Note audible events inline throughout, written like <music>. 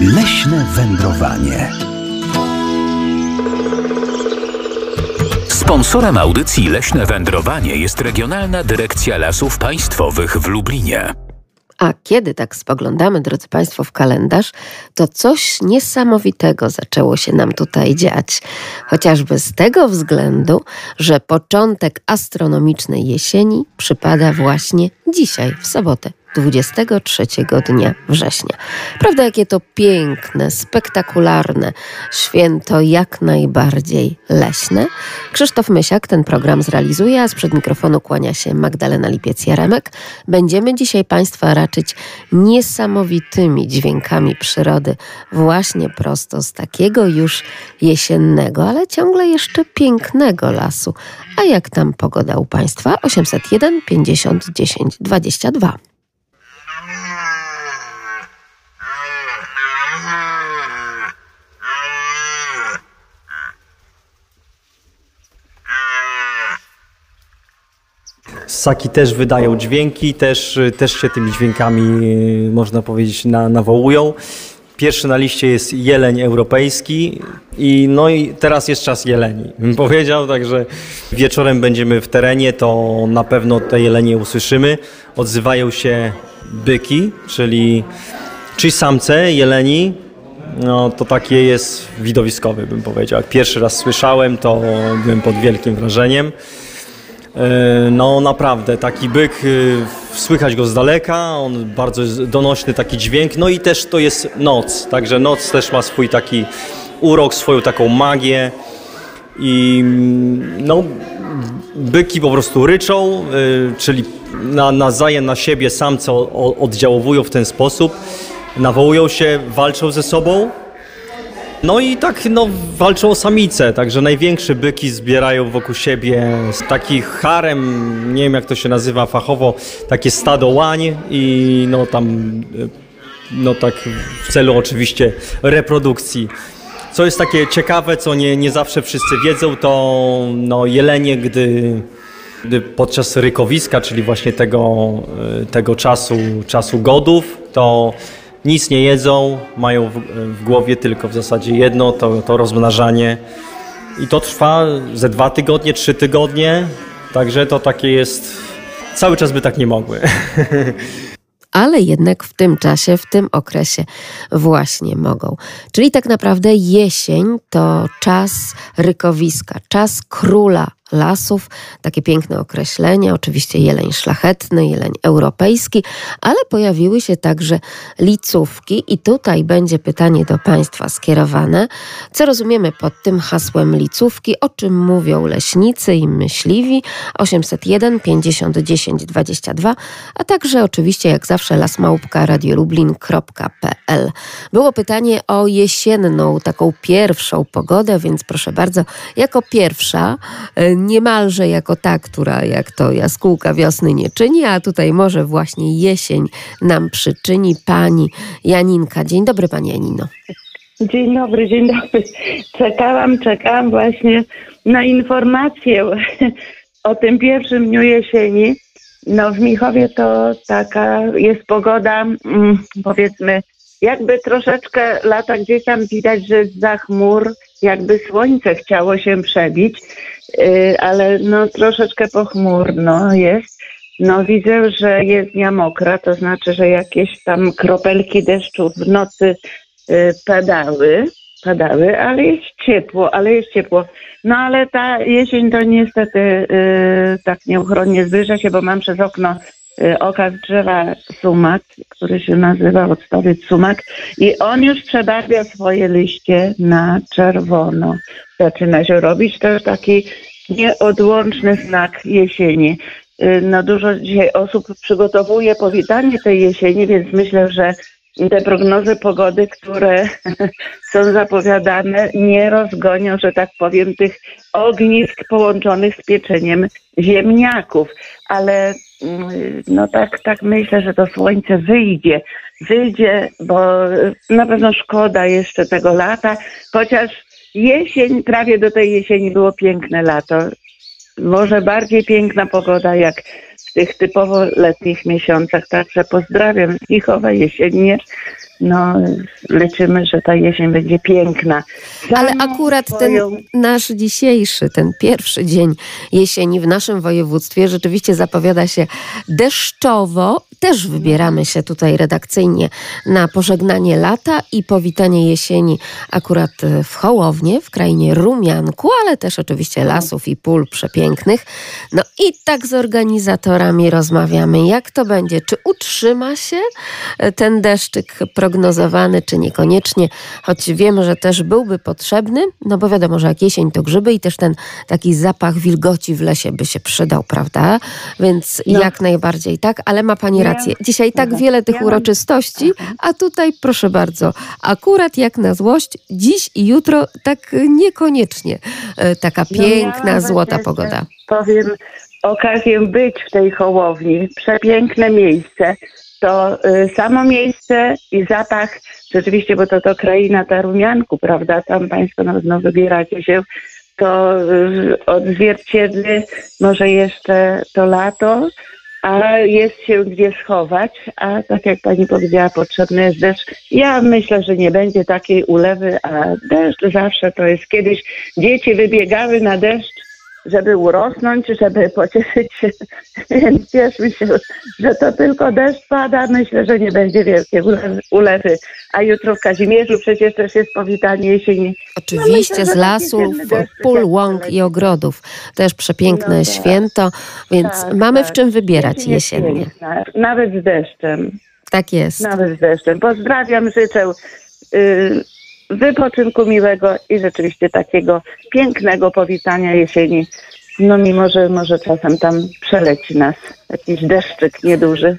Leśne wędrowanie. Sponsorem audycji Leśne Wędrowanie jest Regionalna Dyrekcja Lasów Państwowych w Lublinie. A kiedy tak spoglądamy, drodzy Państwo, w kalendarz, to coś niesamowitego zaczęło się nam tutaj dziać. Chociażby z tego względu, że początek astronomicznej jesieni przypada właśnie dzisiaj, w sobotę, 23 dnia września. Prawda, jakie to piękne, spektakularne święto, jak najbardziej leśne. Krzysztof Mysiak ten program zrealizuje, a sprzed mikrofonu kłania się Magdalena Lipiec-Jaremek. Będziemy dzisiaj Państwa raczyć niesamowitymi dźwiękami przyrody, właśnie prosto z takiego już jesiennego, ale ciągle jeszcze pięknego lasu. A jak tam pogoda u Państwa? 801 50 10 22. Ssaki też wydają dźwięki, też, też się tymi dźwiękami, y, można powiedzieć, na, nawołują. Pierwszy na liście jest jeleń europejski i no i teraz jest czas jeleni, bym <laughs> powiedział, także wieczorem będziemy w terenie, to na pewno te jelenie usłyszymy. Odzywają się byki, czyli, czyli samce jeleni, no to takie jest widowiskowe, bym powiedział. Jak pierwszy raz słyszałem, to byłem pod wielkim wrażeniem. E, no naprawdę, taki byk, e, słychać go z daleka, on bardzo donośny taki dźwięk, no i też to jest noc, także noc też ma swój taki urok, swoją taką magię i no byki po prostu ryczą, e, czyli na, nawzajem na siebie samce oddziałowują w ten sposób, nawołują się, walczą ze sobą, no i tak no, walczą o samice, także największe byki zbierają wokół siebie taki harem, nie wiem jak to się nazywa fachowo, takie stado łań i no tam no tak w celu oczywiście reprodukcji. Co jest takie ciekawe, co nie, nie zawsze wszyscy wiedzą, to no, jelenie, gdy, podczas rykowiska, czyli właśnie tego, tego czasu, czasu godów, to nic nie jedzą, mają w, w głowie tylko w zasadzie jedno, to, to rozmnażanie. I to trwa ze dwa tygodnie, trzy tygodnie, także to takie jest, cały czas by tak nie mogły. <laughs> ale jednak w tym czasie, w tym okresie właśnie mogą. Czyli tak naprawdę jesień to czas rykowiska, czas króla lasów. Takie piękne określenie, oczywiście jeleń szlachetny, jeleń europejski, ale pojawiły się także licówki i tutaj będzie pytanie do Państwa skierowane. Co rozumiemy pod tym hasłem licówki? O czym mówią leśnicy i myśliwi? 801 50 10 22, a także oczywiście jak zawsze lasmałpka radiolublin.pl. Było pytanie o jesienną, taką pierwszą pogodę, więc proszę bardzo, jako pierwsza e, niemalże jako ta, która jak to jaskółka wiosny nie czyni, a tutaj może właśnie jesień nam przyczyni pani Janinka. Dzień dobry pani Janino. Dzień dobry, dzień dobry. Czekałam, czekałam właśnie na informację o tym pierwszym dniu jesieni. No w Michowie to taka jest pogoda, mm, powiedzmy, jakby troszeczkę lata gdzieś tam widać, że za chmur jakby słońce chciało się przebić. Y, ale no troszeczkę pochmurno jest. No widzę, że jest dnia mokra, to znaczy, że jakieś tam kropelki deszczu w nocy y, padały, padały, ale jest ciepło, ale jest ciepło. No ale ta jesień to niestety y, tak nieuchronnie zbliża się, bo mam przez okno okaz drzewa sumak, który się nazywa odstawiec sumak i on już przebarwia swoje liście na czerwono. Zaczyna się robić też taki nieodłączny znak jesieni. Y, no dużo dzisiaj osób przygotowuje powitanie tej jesieni, więc myślę, że te prognozy pogody, które <laughs> są zapowiadane, nie rozgonią, że tak powiem, tych ognisk połączonych z pieczeniem ziemniaków. Ale mm, no tak, tak myślę, że to słońce wyjdzie. Wyjdzie, bo na pewno szkoda jeszcze tego lata, chociaż jesień, prawie do tej jesieni było piękne lato. Może bardziej piękna pogoda jak w tych typowo letnich miesiącach. Także pozdrawiam z Ichowa jesiennie no, liczymy, że ta jesień będzie piękna. Ale akurat swoją... ten nasz dzisiejszy, ten pierwszy dzień jesieni w naszym województwie rzeczywiście zapowiada się deszczowo. Też wybieramy się tutaj redakcyjnie na pożegnanie lata i powitanie jesieni akurat w Hołownie, w krainie Rumianku, ale też oczywiście lasów i pól przepięknych. No i tak z organizatorami rozmawiamy, jak to będzie, czy utrzyma się ten deszczyk prognozowany, czy niekoniecznie, choć wiemy, że też byłby potrzebny, no bo wiadomo, że jak jesień to grzyby i też ten taki zapach wilgoci w lesie by się przydał, prawda? Więc no. jak najbardziej tak, ale ma Pani rację. Dzisiaj tak wiele tych uroczystości, a tutaj proszę bardzo, akurat jak na złość, dziś i jutro tak niekoniecznie e, taka no piękna, złota pogoda. Powiem, okazję być w tej Hołowni, przepiękne miejsce. To y, samo miejsce i zapach, rzeczywiście, bo to to kraina Tarumianku, prawda, tam Państwo na pewno wybieracie się, to y, odzwierciedli może jeszcze to lato, a jest się gdzie schować, a tak jak Pani powiedziała, potrzebny jest deszcz. Ja myślę, że nie będzie takiej ulewy, a deszcz zawsze to jest. Kiedyś dzieci wybiegały na deszcz żeby urosnąć, żeby pocieszyć się. <laughs> Więc cieszmy się, że to tylko deszcz pada. Myślę, że nie będzie wielkie ulewy. A jutro w Kazimierzu przecież też jest powitanie jesieni. Oczywiście no myślę, z lasów, pól, łąk i ogrodów. Też przepiękne no tak. święto, więc tak, mamy tak. w czym wybierać jesiennie. Nawet z deszczem. Tak jest. Nawet z deszczem. Pozdrawiam, życzę. Yy, wypoczynku miłego i rzeczywiście takiego pięknego powitania jesieni. No mimo, że może czasem tam przeleci nas jakiś deszczyk nieduży.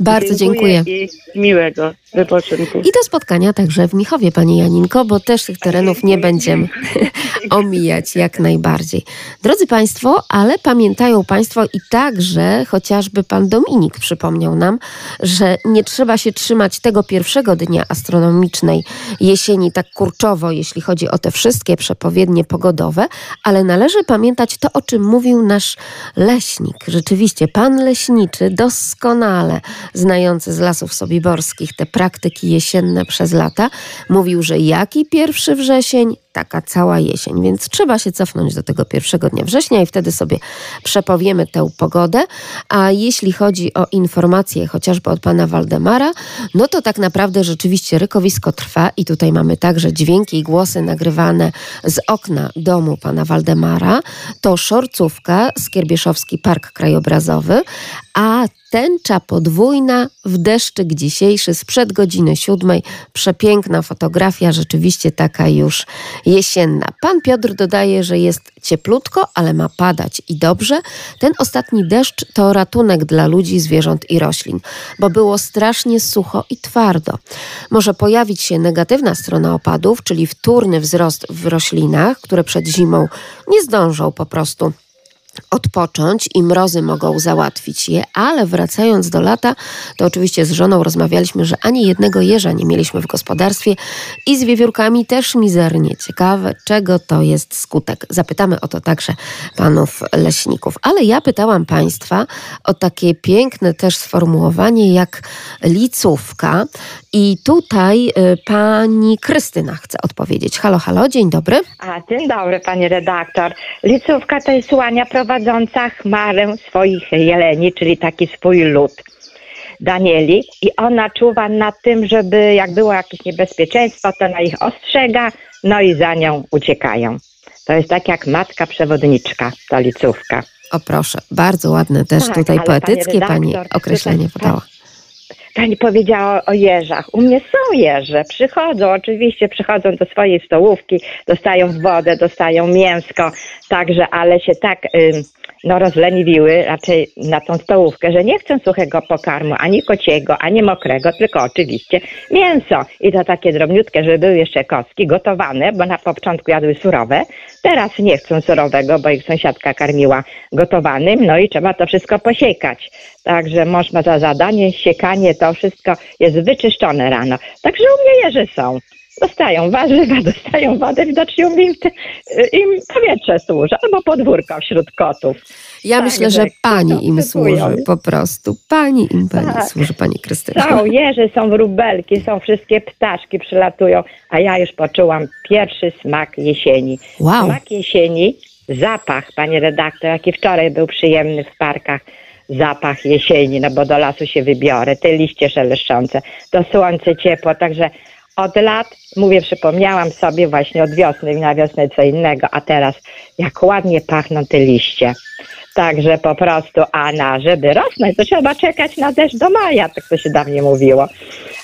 Bardzo dziękuję. dziękuję. I miłego wypoczynku. I do spotkania także w Michowie, Pani Janinko, bo też tych terenów nie będziemy <laughs> omijać jak najbardziej. Drodzy Państwo, ale pamiętają Państwo i także chociażby Pan Dominik przypomniał nam, że nie trzeba się trzymać tego pierwszego dnia astronomicznej jesieni tak kurczowo, jeśli chodzi o te wszystkie przepowiednie pogodowe, ale należy pamiętać to, o czym mówił nasz leśnik. Rzeczywiście, Pan leśniczy doskonale znający z lasów sobiborskich te praktyki jesienne przez lata, mówił, że jaki pierwszy wrzesień, taka cała jesień. Więc trzeba się cofnąć do tego pierwszego dnia września i wtedy sobie przepowiemy tę pogodę. A jeśli chodzi o informacje chociażby od pana Waldemara, no to tak naprawdę rzeczywiście rykowisko trwa i tutaj mamy także dźwięki i głosy nagrywane z okna domu pana Waldemara. To Szorcówka, Skierbieszowski Park Krajobrazowy, a tęcza podwójna w deszczyk dzisiejszy sprzed godziny siódmej. Przepiękna fotografia, rzeczywiście taka już jesienna. Pan Piotr dodaje, że jest cieplutko, ale ma padać i dobrze. Ten ostatni deszcz to ratunek dla ludzi, zwierząt i roślin, bo było strasznie sucho i twardo. Może pojawić się negatywna strona opadów, czyli wtórny wzrost w roślinach, które przed zimą nie zdążą po prostu odpocząć i mrozy mogą załatwić je, ale wracając do lata, to oczywiście z żoną rozmawialiśmy, że ani jednego jeża nie mieliśmy w gospodarstwie i z wiewiórkami też mizernie. Ciekawe, czego to jest skutek. Zapytamy o to także panów leśników. Ale ja pytałam państwa o takie piękne też sformułowanie jak licówka i tutaj y, pani Krystyna chce odpowiedzieć. Halo, halo, dzień dobry. A, dzień dobry pani redaktor. Licówka to jest łania prowadząca chmarę swoich jeleni, czyli taki swój lud. Danieli i ona czuwa nad tym, żeby jak było jakieś niebezpieczeństwo, to na ich ostrzega, no i za nią uciekają. To jest tak jak matka przewodniczka, ta licówka. O proszę, bardzo ładne też tak, tutaj poetyckie pani, pani określenie podała. Pani powiedziała o jeżach. U mnie są jeże. Przychodzą, oczywiście przychodzą do swojej stołówki, dostają wodę, dostają mięsko, także, ale się tak no, rozleniwiły raczej na tą stołówkę, że nie chcą suchego pokarmu, ani kociego, ani mokrego, tylko oczywiście mięso. I to takie drobniutkie, żeby były jeszcze kostki gotowane, bo na początku jadły surowe. Teraz nie chcą surowego, bo ich sąsiadka karmiła gotowanym, no i trzeba to wszystko posiekać. Także można za zadanie, siekanie, to wszystko jest wyczyszczone rano. Także u mnie jeże są. Dostają warzywa, <laughs> dostają wodę, widocznie im, im powietrze służy, albo podwórko wśród kotów. Ja tak, myślę, że pani im służy po prostu. Pani im pani tak. służy, pani Krystyna. Są jeże, są wróbelki, są wszystkie ptaszki przylatują, a ja już poczułam pierwszy smak jesieni. Wow. Smak jesieni, zapach, panie redaktor, jaki wczoraj był przyjemny w parkach zapach jesieni, no bo do lasu się wybiorę, te liście szeleszczące, to słońce ciepło, także od lat, mówię, przypomniałam sobie właśnie od wiosny, na wiosnę co innego, a teraz jak ładnie pachną te liście. Także po prostu, a na żeby rosnąć, to trzeba czekać na deszcz do maja, tak to się dawniej mówiło.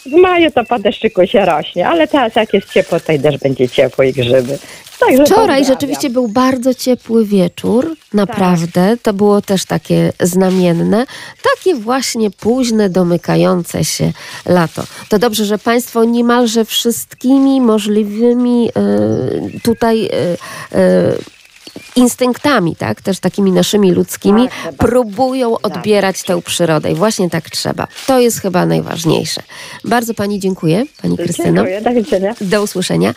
W maju to po deszczyku się rośnie, ale teraz jak jest ciepło, to i deszcz będzie ciepło i grzyby. Także Wczoraj rzeczywiście był bardzo ciepły wieczór, naprawdę. Tak. To było też takie znamienne. Takie właśnie późne, domykające się lato. To dobrze, że Państwo niemalże wszystkimi możliwymi y, tutaj y, y, instynktami, tak, też takimi naszymi ludzkimi, tak, próbują tak. odbierać tę przyrodę i właśnie tak trzeba. To jest chyba najważniejsze. Bardzo Pani dziękuję, Pani Krystyno. Dziękuję, do widzenia. Do usłyszenia.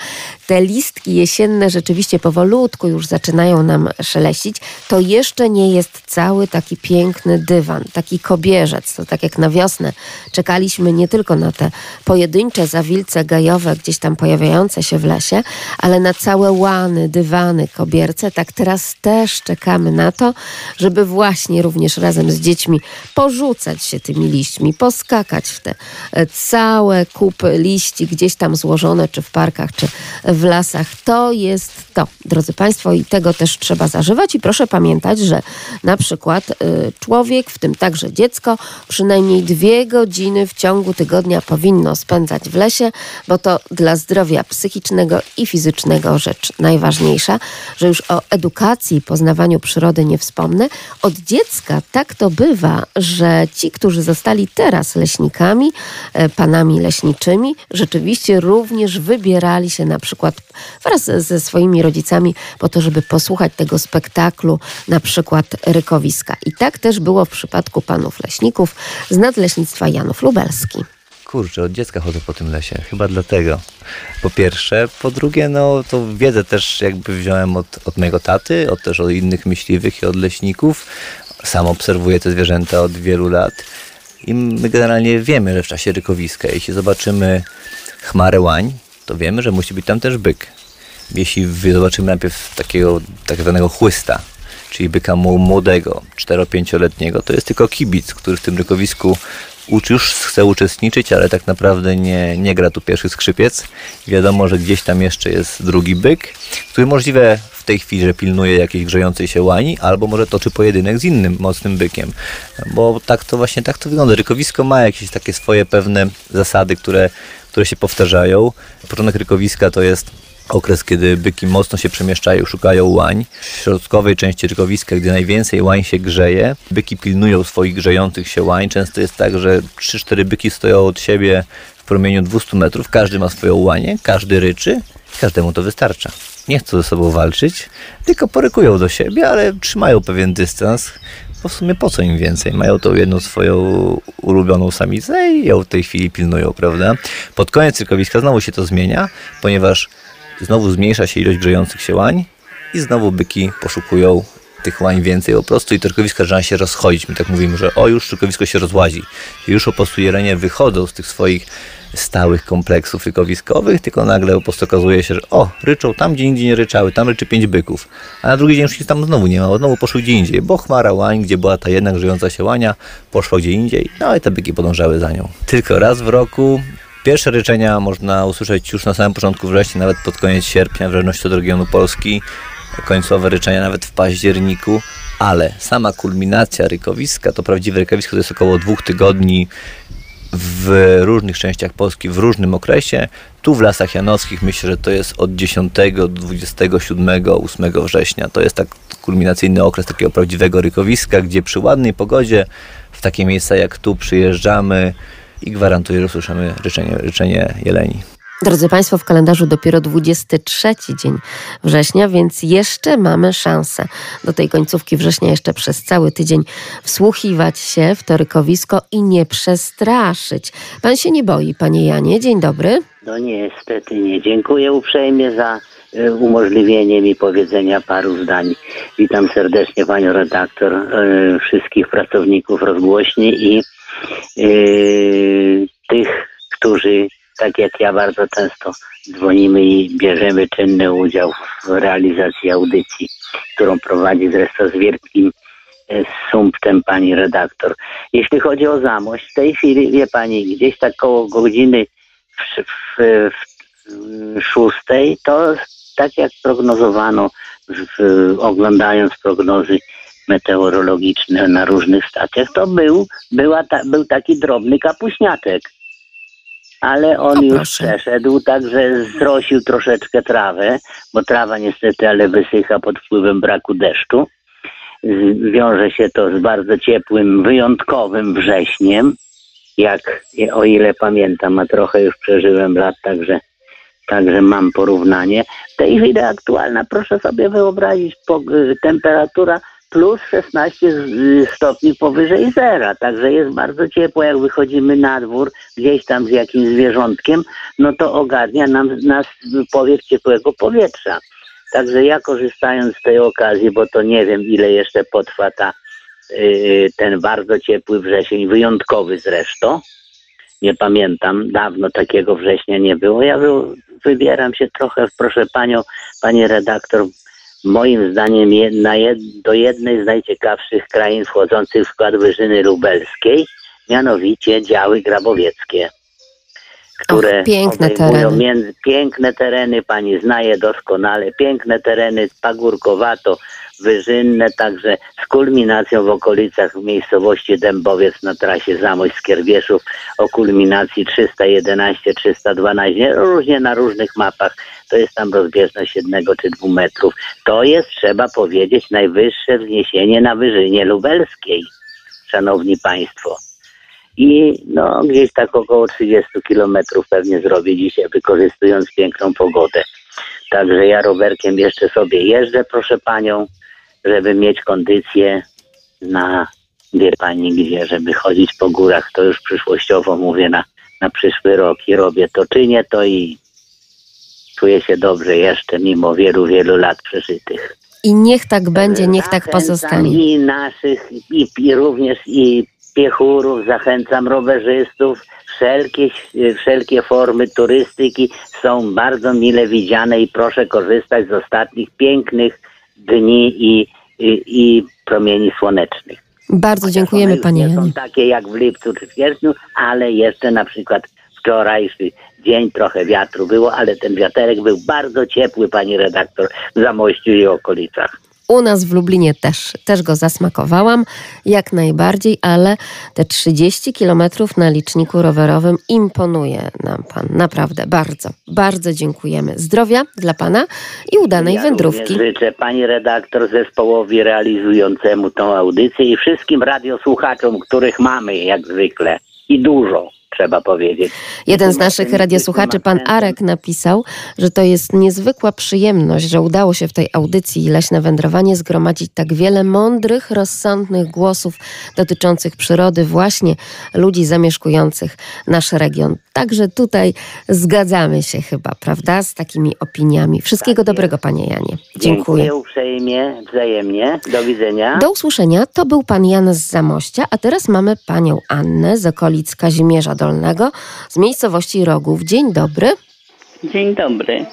Te listki jesienne rzeczywiście powolutku już zaczynają nam szeleścić. To jeszcze nie jest cały taki piękny dywan, taki kobierzec. To tak jak na wiosnę czekaliśmy nie tylko na te pojedyncze zawilce gajowe gdzieś tam pojawiające się w lesie, ale na całe łany, dywany, kobierce, tak teraz też czekamy na to, żeby właśnie również razem z dziećmi porzucać się tymi liśćmi, poskakać w te e, całe kupy liści gdzieś tam złożone, czy w parkach, czy w lasach. To jest to, drodzy Państwo, i tego też trzeba zażywać. I proszę pamiętać, że na przykład y, człowiek, w tym także dziecko, przynajmniej dwie godziny w ciągu tygodnia powinno spędzać w lesie, bo to dla zdrowia psychicznego i fizycznego rzecz najważniejsza, że już o edukacji i poznawaniu przyrody nie wspomnę. Od dziecka tak to bywa, że ci, którzy zostali teraz leśnikami, e, panami leśniczymi, rzeczywiście również wybierali się na przykład wraz ze swoimi rodzicami po to, żeby posłuchać tego spektaklu, na przykład rykowiska. I tak też było w przypadku panów leśników z Nadleśnictwa Janów Lubelski kurczę, od dziecka chodzę po tym lesie. Chyba dlatego. Po pierwsze. Po drugie, no to wiedzę też jakby wziąłem od, od mojego taty, od też od innych myśliwych i od leśników. Sam obserwuję te zwierzęta od wielu lat. I my generalnie wiemy, że w czasie rykowiska, jeśli zobaczymy chmarę łań, to wiemy, że musi być tam też byk. Jeśli zobaczymy najpierw takiego tak zwanego chłysta, czyli byka młodego, 4-5-letniego, to jest tylko kibic, który w tym rykowisku już chce uczestniczyć, ale tak naprawdę nie, nie gra tu pierwszy skrzypiec. Wiadomo, że gdzieś tam jeszcze jest drugi byk, który możliwe w tej chwili, że pilnuje jakiejś grzejącej się łani, albo może toczy pojedynek z innym mocnym bykiem. Bo tak to właśnie tak to wygląda. Rykowisko ma jakieś takie swoje pewne zasady, które, które się powtarzają. Początek rykowiska to jest okres, kiedy byki mocno się przemieszczają, szukają łań. W środkowej części rykowiska, gdy najwięcej łań się grzeje, byki pilnują swoich grzejących się łań. Często jest tak, że 3-4 byki stoją od siebie w promieniu 200 metrów, każdy ma swoją łanię, każdy ryczy, każdemu to wystarcza. Nie chcą ze sobą walczyć, tylko porykują do siebie, ale trzymają pewien dystans. Bo w sumie po co im więcej? Mają tą jedną swoją ulubioną samicę i ją w tej chwili pilnują, prawda? Pod koniec rykowiska znowu się to zmienia, ponieważ Znowu zmniejsza się ilość grzejących się łań i znowu byki poszukują tych łań więcej po prostu i torkowiska zaczyna się rozchodzić. My tak mówimy, że o już torkowisko się rozłazi. Już po prostu jelenie wychodzą z tych swoich stałych kompleksów rykowiskowych, tylko nagle po prostu okazuje się, że o, ryczą tam, gdzie indziej nie ryczały, tam ryczy pięć byków. A na drugi dzień już tam znowu nie ma, znowu poszły gdzie indziej, bo chmara łań, gdzie była ta jedna grzejąca się łania, poszła gdzie indziej, no i te byki podążały za nią. Tylko raz w roku Pierwsze ryczenia można usłyszeć już na samym początku września, nawet pod koniec sierpnia, w zależności od regionu Polski. Końcowe ryczenia nawet w październiku, ale sama kulminacja rykowiska, to prawdziwe rykowisko to jest około dwóch tygodni w różnych częściach Polski, w różnym okresie. Tu w Lasach Janowskich myślę, że to jest od 10 do 27, 8 września. To jest tak kulminacyjny okres takiego prawdziwego rykowiska, gdzie przy ładnej pogodzie w takie miejsca jak tu przyjeżdżamy, i gwarantuję, że usłyszymy ryczenie, ryczenie jeleni. Drodzy Państwo, w kalendarzu dopiero 23 dzień września, więc jeszcze mamy szansę do tej końcówki września jeszcze przez cały tydzień wsłuchiwać się w to rykowisko i nie przestraszyć. Pan się nie boi, Panie Janie. Dzień dobry. No niestety nie. Dziękuję uprzejmie za e, umożliwienie mi powiedzenia paru zdań. Witam serdecznie panią redaktor, e, wszystkich pracowników rozgłośni i e, tych, którzy tak jak ja bardzo często dzwonimy i bierzemy czynny udział w realizacji audycji, którą prowadzi zresztą z wielkim e, sumptem pani redaktor. Jeśli chodzi o Zamość, w tej chwili, wie pani, gdzieś tak koło godziny w, w, w szóstej, to tak jak prognozowano, w, oglądając prognozy meteorologiczne na różnych stacjach, to był, była ta, był taki drobny kapuśniaczek ale on O, już przeszedł, także zrosił troszeczkę trawę, bo trawa niestety, ale wysycha pod wpływem braku deszczu. Wiąże się to z bardzo ciepłym, wyjątkowym wrześniem, jak o ile pamiętam, a trochę już przeżyłem lat, także, także mam porównanie. W tej chwili aktualna, proszę sobie wyobrazić, po, temperatura plus 16 z- y, stopni powyżej zera, także jest bardzo ciepło, jak wychodzimy na dwór, gdzieś tam z jakimś zwierzątkiem, no to ogarnia nam, nas powiew ciepłego powietrza. Także ja korzystając z tej okazji, bo to nie wiem ile jeszcze potrwa ta, y, ten bardzo ciepły wrzesień, wyjątkowy zresztą, nie pamiętam, dawno takiego września nie było. Ja wy, wybieram się trochę, proszę panią, pani redaktor, moim zdaniem jedna, jed, do jednej z najciekawszych krain wchodzących w skład Wyżyny Lubelskiej, mianowicie działy grabowieckie, które Och, piękne tereny. Między, piękne tereny, pani znaje doskonale, piękne tereny, pagórkowato, wyżynne, także z kulminacją w okolicach miejscowości Dębowiec na trasie Zamość-Skierbieszów o kulminacji 311-312, różnie na różnych mapach, to jest tam rozbieżność jednego czy dwóch metrów. To jest, trzeba powiedzieć, najwyższe wzniesienie na Wyżynie Lubelskiej, szanowni państwo. I no, gdzieś tak około 30 kilometrów pewnie zrobię dzisiaj, wykorzystując piękną pogodę. Także ja rowerkiem jeszcze sobie jeżdżę, proszę panią, żeby mieć kondycję na, wie pani gdzie, żeby chodzić po górach. To już przyszłościowo mówię na, na przyszły rok i robię to, czynię to i czuję się dobrze jeszcze mimo wielu, wielu lat przeżytych. I niech tak będzie, niech tak pozostanie. I naszych, i, i również i piechurów, zachęcam rowerzystów. Wszelkie, wszelkie formy turystyki są bardzo mile widziane i proszę korzystać z ostatnich pięknych dni i, i, i promieni słonecznych. Bardzo dziękujemy, Panie nie są Janie. takie jak w lipcu czy w sierpniu, ale jeszcze na przykład wczorajszy dzień trochę wiatru było, ale ten wiaterek był bardzo ciepły, pani redaktor, w Zamościu i okolicach. U nas w Lublinie też, też go zasmakowałam, jak najbardziej, ale te 30 kilometrów na liczniku rowerowym imponuje nam Pan. Naprawdę, bardzo, bardzo dziękujemy. Zdrowia dla Pana i udanej ja wędrówki. życzę pani redaktor zespołowi realizującemu tą audycję i wszystkim radiosłuchaczom, których mamy jak zwykle i dużo, trzeba powiedzieć. Jeden z naszych radiosłuchaczy, pan Arek, napisał, że to jest niezwykła przyjemność, że udało się w tej audycji Leśne Wędrowanie zgromadzić tak wiele mądrych, rozsądnych głosów dotyczących przyrody, właśnie ludzi zamieszkujących nasz region. Także tutaj zgadzamy się chyba, prawda, z takimi opiniami. Wszystkiego Tak dobrego, panie Janie. Dziękuję Dziękuję. uprzejmie, wzajemnie. Do widzenia. Do usłyszenia. To był pan Jan z Zamościa, a teraz mamy panią Annę z okolic Kazimierza Dolnego, z miejscowości Rogów. Dzień dobry. Dzień dobry.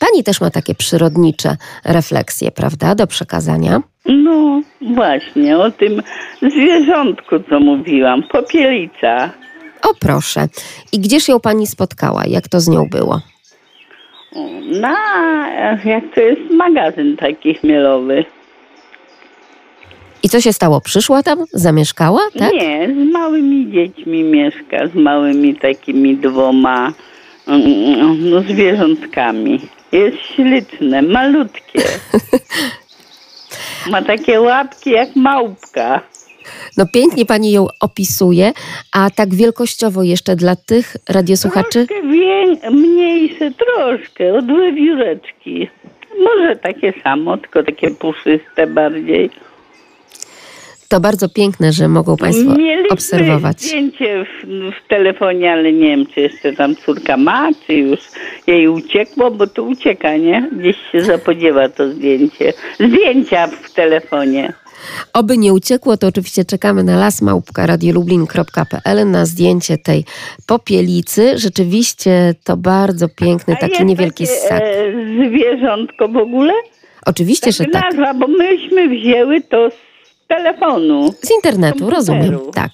Pani też ma takie przyrodnicze refleksje, prawda, do przekazania? No właśnie, o tym zwierzątku, co mówiłam. Popielica. O proszę. I gdzież ją pani spotkała? Jak to z nią było? Na, jak to jest magazyn taki chmielowy. I co się stało? Przyszła tam? Zamieszkała? Tak? Nie, z małymi dziećmi mieszka, z małymi takimi dwoma mm, no, zwierzątkami. Jest śliczne, malutkie. <laughs> Ma takie łapki jak małpka. No pięknie pani ją opisuje, a tak wielkościowo jeszcze dla tych radiosłuchaczy? Troszkę wię- mniejsze, troszkę, od wiewióreczki. Może takie samo, tylko takie puszyste bardziej. To bardzo piękne, że mogą państwo Mieliśmy obserwować. zdjęcie w, w telefonie, ale nie wiem, czy jeszcze tam córka ma, czy już jej uciekło, bo to ucieka, nie? Gdzieś się zapodziewa to zdjęcie. Zdjęcia w telefonie. Oby nie uciekło, to oczywiście czekamy na lasmałpka.radiolublin.pl na zdjęcie tej popielicy. Rzeczywiście to bardzo piękny, taki niewielki takie, ssak. E, zwierzątko w ogóle? Oczywiście, że Tak tak. nazwa, bo myśmy wzięły to z telefonu. Z internetu, komputeru. rozumiem, tak.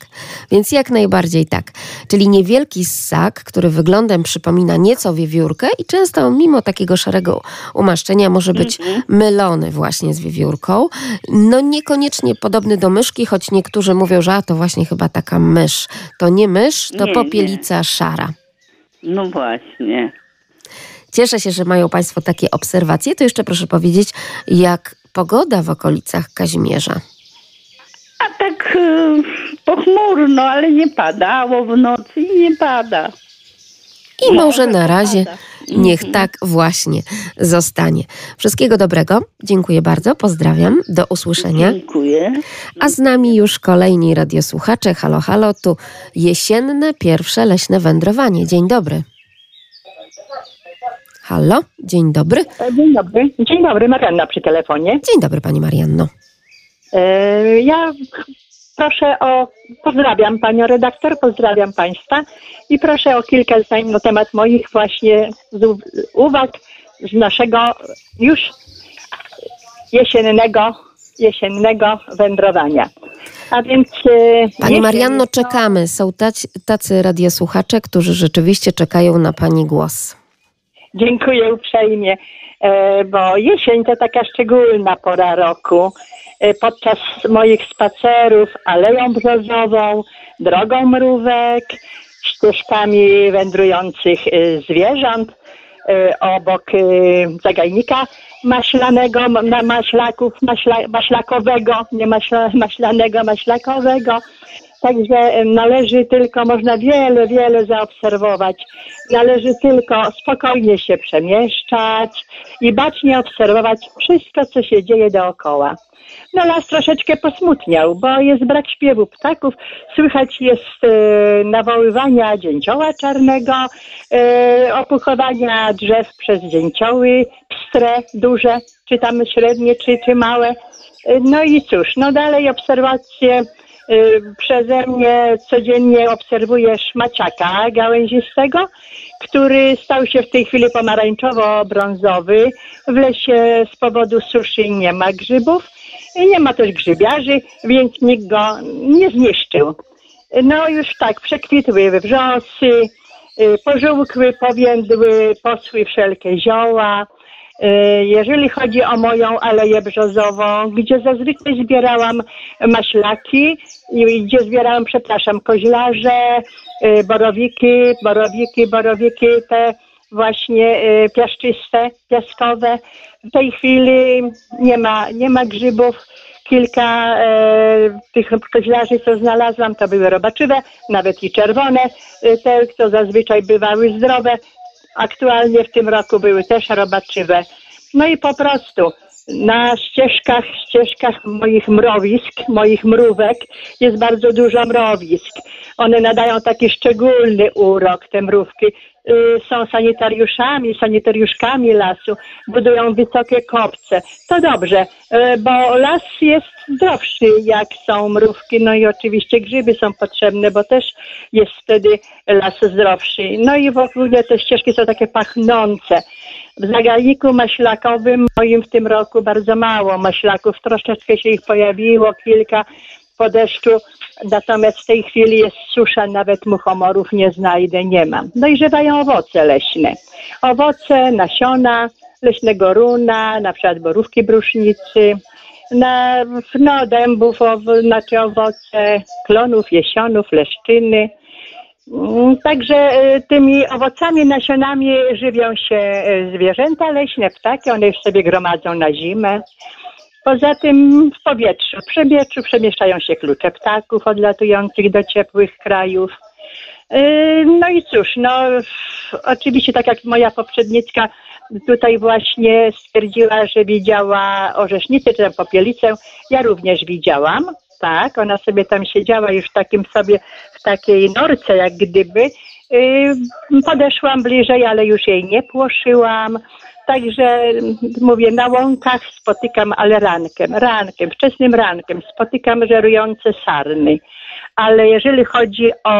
Więc jak najbardziej tak. Czyli niewielki ssak, który wyglądem przypomina nieco wiewiórkę i często mimo takiego szarego umaszczenia może być Mhm. mylony właśnie z wiewiórką. No niekoniecznie podobny do myszki, choć niektórzy mówią, że a, to właśnie chyba taka mysz. To nie mysz, to Nie, popielica szara. No właśnie. Cieszę się, że mają Państwo takie obserwacje. To jeszcze proszę powiedzieć, jak pogoda w okolicach Kazimierza. A tak e, pochmurno, ale nie padało w nocy i nie pada. I może na razie pada. niech tak właśnie zostanie. Wszystkiego dobrego. Dziękuję bardzo. Pozdrawiam. Do usłyszenia. Dziękuję. A z nami już kolejni radiosłuchacze. Halo, halo. Tu jesienne pierwsze leśne wędrowanie. Dzień dobry. Halo, dzień dobry. E, Dzień dobry. Dzień dobry, Marianna przy telefonie. Dzień dobry, pani Marianno. E, Ja proszę o, pozdrawiam panią redaktor, pozdrawiam państwa i proszę o kilka zdań na temat moich właśnie uwag z naszego już jesiennego, jesiennego wędrowania. A więc... e, Pani Marianno, no, czekamy. Są tacy, tacy radiosłuchacze, którzy rzeczywiście czekają na pani głos. Dziękuję uprzejmie, e, bo jesień to taka szczególna pora roku. E, Podczas moich spacerów aleją brzozową, drogą mrówek, ścieżkami wędrujących e, zwierząt, e, obok zagajnika maślanego, maślaków, maśla, maślakowego, nie maśla, maślanego, maślakowego. Także należy tylko, można wiele, wiele zaobserwować. Należy tylko spokojnie się przemieszczać i bacznie obserwować wszystko, co się dzieje dookoła. No las troszeczkę posmutniał, bo jest brak śpiewu ptaków, słychać jest e, nawoływania dzięcioła czarnego, e, opuchowania drzew przez dzięcioły, pstre, duże, czy tam średnie, czy, czy małe. E, no i cóż, no dalej obserwacje y, przeze mnie codziennie obserwuję szmaciaka gałęzistego, który stał się w tej chwili pomarańczowo-brązowy. W lesie z powodu suszy nie ma grzybów, nie ma też grzybiarzy, więc nikt go nie zniszczył. No już tak, przekwitły wrzosy, y, pożółkły, powiędły, posły wszelkie zioła. Y, Jeżeli chodzi o moją aleję brzozową, gdzie zazwyczaj zbierałam maślaki gdzie zbierałam, przepraszam, koźlarze, y, borowiki, borowiki, borowiki te właśnie y, piaszczyste, piaskowe. W tej chwili nie ma, nie ma grzybów. Kilka e, tych koźlarzy, co znalazłam, to były robaczywe, nawet i czerwone, y, te, co zazwyczaj bywały zdrowe. Aktualnie w tym roku były też robaczywe. No i po prostu na ścieżkach, ścieżkach moich mrowisk, moich mrówek jest bardzo dużo mrowisk. One nadają taki szczególny urok, te mrówki. Y, Są sanitariuszami, sanitariuszkami lasu, budują wysokie kopce. To dobrze, y, bo las jest zdrowszy, jak są mrówki. No i oczywiście grzyby są potrzebne, bo też jest wtedy las zdrowszy. No i w ogóle te ścieżki są takie pachnące. W zagalniku maślakowym moim w tym roku bardzo mało maślaków, troszeczkę się ich pojawiło, kilka po deszczu, natomiast w tej chwili jest susza, nawet muchomorów nie znajdę, nie mam. Dojrzewają owoce leśne. Owoce, nasiona leśnego runa, na przykład borówki brusznicy, na, no, dębów, znaczy owoce, klonów, jesionów, leszczyny. Mm, Także y, tymi owocami, nasionami żywią się y, zwierzęta leśne, ptaki, one już sobie gromadzą na zimę. Poza tym w powietrzu, w powietrzu przemieszczają się klucze ptaków odlatujących do ciepłych krajów. Yy, No i cóż, no oczywiście tak jak moja poprzedniczka tutaj właśnie stwierdziła, że widziała orzesznicę czy tam popielicę, ja również widziałam, tak, ona sobie tam siedziała już w takim sobie, w takiej norce jak gdyby. Yy, Podeszłam bliżej, ale już jej nie płoszyłam. Także mówię, na łąkach spotykam, ale rankiem, rankiem, wczesnym rankiem spotykam żerujące sarny. Ale jeżeli chodzi o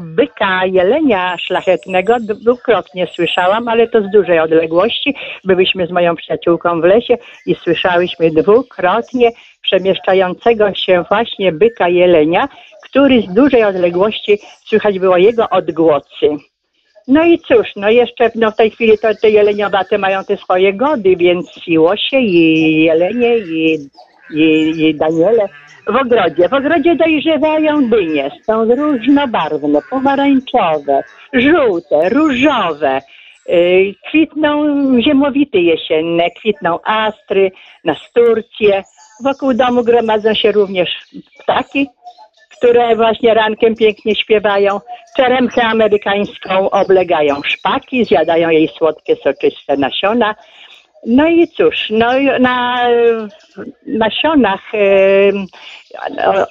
byka jelenia szlachetnego, dwukrotnie słyszałam, ale to z dużej odległości. Byliśmy z moją przyjaciółką w lesie i słyszałyśmy dwukrotnie przemieszczającego się właśnie byka jelenia, który z dużej odległości słychać było jego odgłosy. No i cóż, no jeszcze no w tej chwili to te jeleniowate mają te swoje gody, więc i łosie, i jelenie, i, i, i daniele w ogrodzie. W ogrodzie dojrzewają dynie, są różnobarwne, pomarańczowe, żółte, różowe. Yy, Kwitną ziemowity jesienne, kwitną astry, nasturcje. Wokół domu gromadzą się również ptaki, które właśnie rankiem pięknie śpiewają. Czeremchę amerykańską oblegają szpaki, zjadają jej słodkie, soczyste nasiona. No i cóż, no i na nasionach e,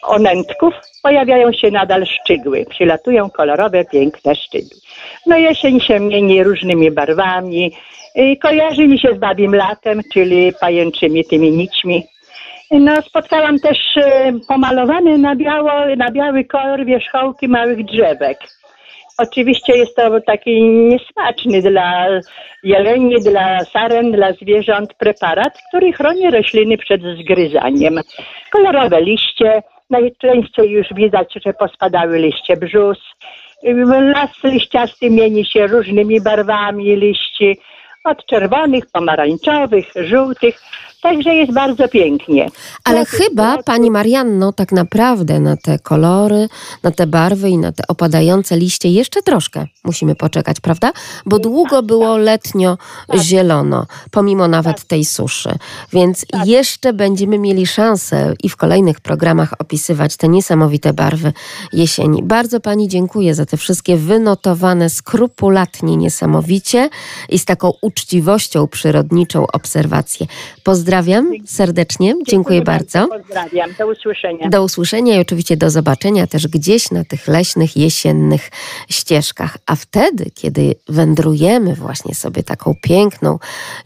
onętków pojawiają się nadal szczygły. Przylatują kolorowe, piękne szczygły. No jesień się mieni różnymi barwami. E, Kojarzy mi się z babim latem, czyli pajęczymi tymi nićmi. No, spotkałam też e, pomalowane na, biało, na biały kolor wierzchołki małych drzewek. Oczywiście jest to taki niesmaczny dla jeleni, dla saren, dla zwierząt preparat, który chroni rośliny przed zgryzaniem. Kolorowe liście, najczęściej już widać, że pospadały liście brzus. Las liściasty mieni się różnymi barwami liści, od czerwonych, pomarańczowych, żółtych, także jest bardzo pięknie. Ale chyba, pani Marianno, tak naprawdę na te kolory, na te barwy i na te opadające liście jeszcze troszkę musimy poczekać, prawda? Bo długo było letnio zielono, pomimo nawet tej suszy. Więc jeszcze będziemy mieli szansę i w kolejnych programach opisywać te niesamowite barwy jesieni. Bardzo pani dziękuję za te wszystkie wynotowane skrupulatnie niesamowicie i z taką uczciwością przyrodniczą obserwacje. Pozdrawiam serdecznie, dziękuję bardzo. Pozdrawiam, do usłyszenia. Do usłyszenia i oczywiście do zobaczenia też gdzieś na tych leśnych, jesiennych ścieżkach. A wtedy, kiedy wędrujemy właśnie sobie taką piękną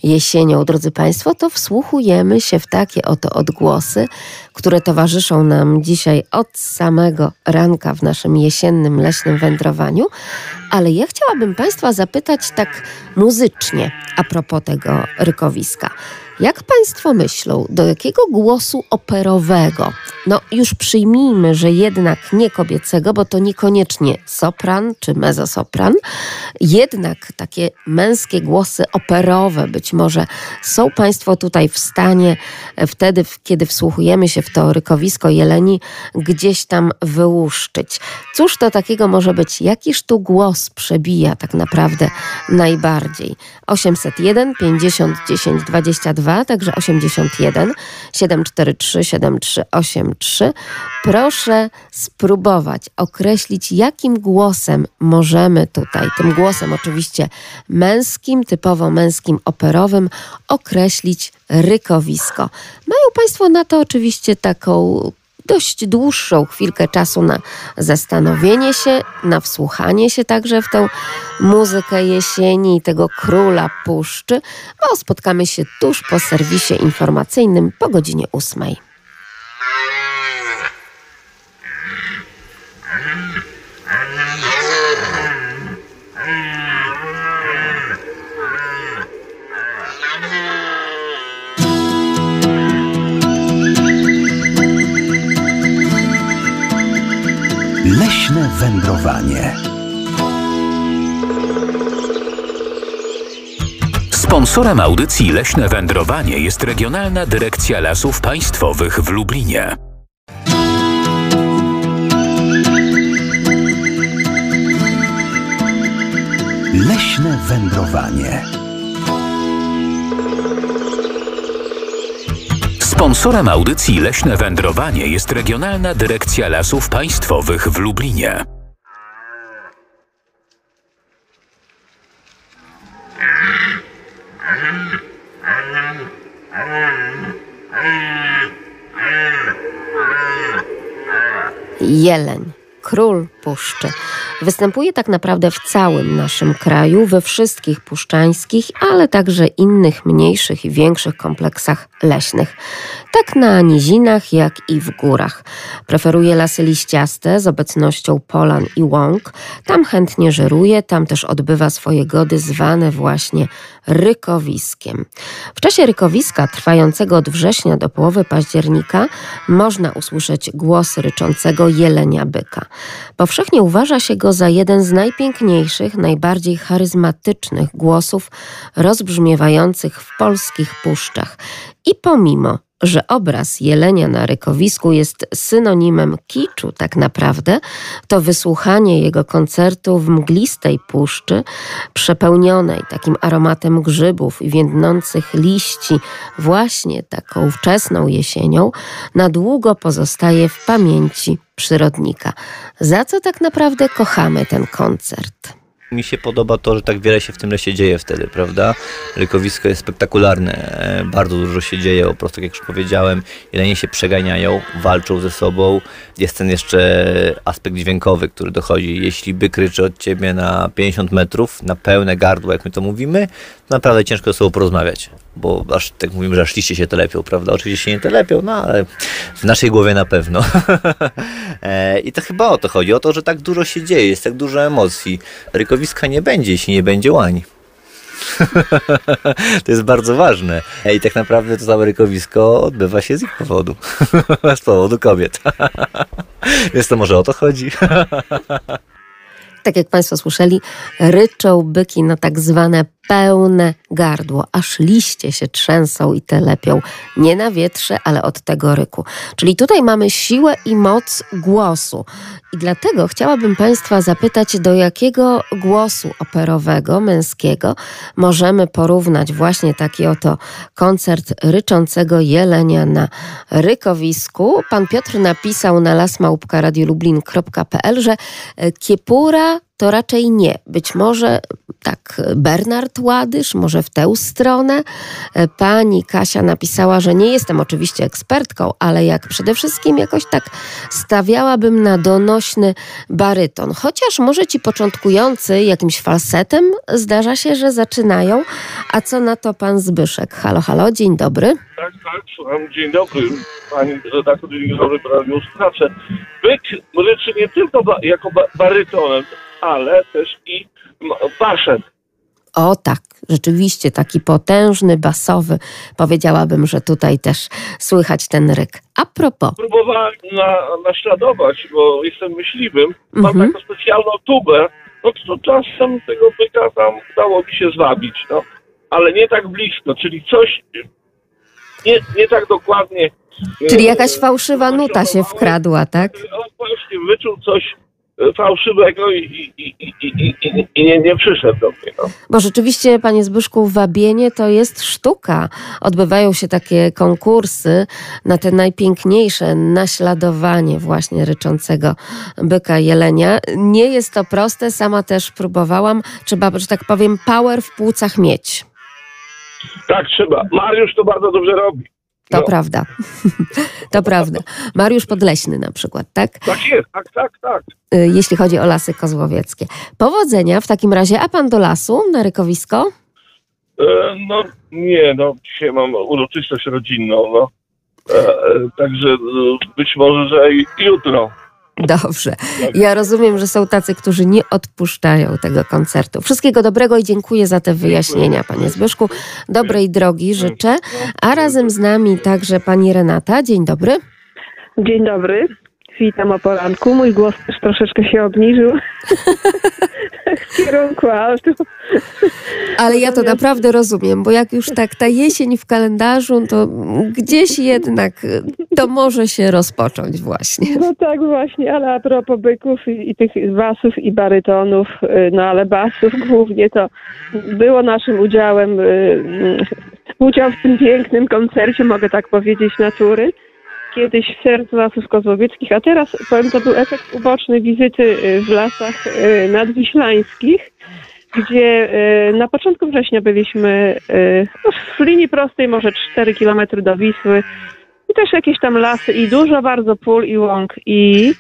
jesienią, drodzy Państwo, to wsłuchujemy się w takie oto odgłosy, które towarzyszą nam dzisiaj od samego ranka w naszym jesiennym, leśnym wędrowaniu. Ale ja chciałabym Państwa zapytać tak muzycznie a propos tego rykowiska. Jak Państwo myślą, do jakiego głosu operowego, no już przyjmijmy, że jednak nie kobiecego, bo to niekoniecznie sopran czy mezosopran, jednak takie męskie głosy operowe być może są Państwo tutaj w stanie e, wtedy, kiedy wsłuchujemy się w to rykowisko jeleni, gdzieś tam wyłuszczyć. Cóż to takiego może być? Jakiż tu głos przebija tak naprawdę najbardziej? 801 50 10 22, także 81 743 7383. Proszę spróbować określić, jakim głosem możemy tutaj, tym głosem oczywiście męskim, typowo męskim, operowym, określić rykowisko. Mają Państwo na to oczywiście taką dość dłuższą chwilkę czasu na zastanowienie się, na wsłuchanie się także w tę muzykę jesieni i tego króla puszczy, bo spotkamy się tuż po serwisie informacyjnym po godzinie ósmej. Leśne wędrowanie. Sponsorem audycji Leśne Wędrowanie jest Regionalna Dyrekcja Lasów Państwowych w Lublinie. Leśne wędrowanie. Sponsorem audycji Leśne Wędrowanie jest Regionalna Dyrekcja Lasów Państwowych w Lublinie. Jeleń, król puszczy. Występuje tak naprawdę w całym naszym kraju, we wszystkich puszczańskich, ale także innych mniejszych i większych kompleksach leśnych. Tak na nizinach, jak i w górach. Preferuje lasy liściaste z obecnością polan i łąk. Tam chętnie żeruje, tam też odbywa swoje gody zwane właśnie rykowiskiem. W czasie rykowiska trwającego od września do połowy października można usłyszeć głos ryczącego jelenia byka. Powszechnie uważa się go za jeden z najpiękniejszych, najbardziej charyzmatycznych głosów rozbrzmiewających w polskich puszczach. I pomimo, że obraz jelenia na rykowisku jest synonimem kiczu tak naprawdę, to wysłuchanie jego koncertu w mglistej puszczy, przepełnionej takim aromatem grzybów i więdnących liści, właśnie taką wczesną jesienią, na długo pozostaje w pamięci przyrodnika. Za co tak naprawdę kochamy ten koncert? Mi się podoba to, że tak wiele się w tym lesie dzieje wtedy, prawda? Rykowisko jest spektakularne, e, bardzo dużo się dzieje, po prostu jak już powiedziałem, jelenie się przeganiają, walczą ze sobą. Jest ten jeszcze aspekt dźwiękowy, który dochodzi. Jeśli byk ryczy od ciebie na 50 metrów, na pełne gardło, jak my to mówimy, to naprawdę ciężko ze sobą porozmawiać, bo aż tak mówimy, że aż liście się telepią, prawda? Oczywiście się nie telepią, no ale w naszej głowie na pewno. <laughs> E, I to chyba o to chodzi, o to, że tak dużo się dzieje, jest tak dużo emocji. Rykowiska nie będzie, jeśli nie będzie łań. <laughs> to jest bardzo ważne. I tak naprawdę to całe rykowisko odbywa się z ich powodu. <laughs> z powodu kobiet. Więc to może o to chodzi. tak jak Państwo słyszeli, ryczą byki na tak zwane pełne gardło, aż liście się trzęsą i telepią. Nie na wietrze, ale od tego ryku. Czyli tutaj mamy siłę i moc głosu. I dlatego chciałabym Państwa zapytać, do jakiego głosu operowego, męskiego możemy porównać właśnie taki oto koncert ryczącego jelenia na rykowisku. Pan Piotr napisał na lasmałpka.radiolublin.pl, że kiepura to raczej nie. Być może tak Bernard Ładysz, może w tę stronę. Pani Kasia napisała, że nie jestem oczywiście ekspertką, ale jak przede wszystkim jakoś tak stawiałabym na donośny baryton. Chociaż może ci początkujący jakimś falsetem zdarza się, że zaczynają. A co na to pan Zbyszek? Halo, halo, dzień dobry. Tak, tak, słucham. Dzień dobry, pani redaktor, dzień dobry, radio słuchacze. Byk ryczy nie tylko ba jako ba barytonem, ale też i baszem. O tak, rzeczywiście taki potężny, basowy. Powiedziałabym, że tutaj też słychać ten ryk. A propos. Próbowałem na, naśladować, bo jestem myśliwym. Mam Mhm. taką specjalną tubę. No to czasem tego byka tam udało mi się zwabić, no. Ale nie tak blisko, czyli coś nie, nie tak dokładnie. Czyli jakaś fałszywa nuta się wkradła, tak? On właśnie wyczuł coś e, fałszywego i, i, i, i, i, i, i nie, nie przyszedł do mnie. No. Bo rzeczywiście, panie Zbyszku, wabienie to jest sztuka. Odbywają się takie konkursy na te najpiękniejsze naśladowanie właśnie ryczącego byka jelenia. Nie jest to proste, sama też próbowałam. Trzeba, że tak powiem, power w płucach mieć. Tak trzeba. Mariusz to bardzo dobrze robi. To No. prawda. <laughs> to prawda. Mariusz Podleśny na przykład, tak? Tak jest, tak, tak, tak. Y, Jeśli chodzi o lasy kozłowieckie. Powodzenia w takim razie. A pan do lasu na rykowisko? E, no nie, no dzisiaj mam uroczystość rodzinną, no. E, e, także e, być może, że i jutro. <laughs> Dobrze. Ja rozumiem, że są tacy, którzy nie odpuszczają tego koncertu. Wszystkiego dobrego i dziękuję za te wyjaśnienia, panie Zbyszku. Dobrej drogi życzę. A razem z nami także pani Renata. Dzień dobry. Dzień dobry. Witam o poranku. Mój głos też troszeczkę się obniżył <laughs> w kierunku autu. Ale ja to naprawdę rozumiem, bo jak już tak ta jesień w kalendarzu, to gdzieś jednak to może się rozpocząć właśnie. No tak właśnie, ale a propos byków i, i tych basów i barytonów, y, no ale basów <laughs> głównie to było naszym udziałem y, udział w tym pięknym koncercie, mogę tak powiedzieć, natury. Kiedyś w sercu lasów kozłowieckich, a teraz powiem, to był efekt uboczny wizyty y, w lasach y, nadwiślańskich, gdzie y, na początku września byliśmy no, w linii prostej, może 4 km do Wisły i też jakieś tam lasy i dużo bardzo pól i łąk i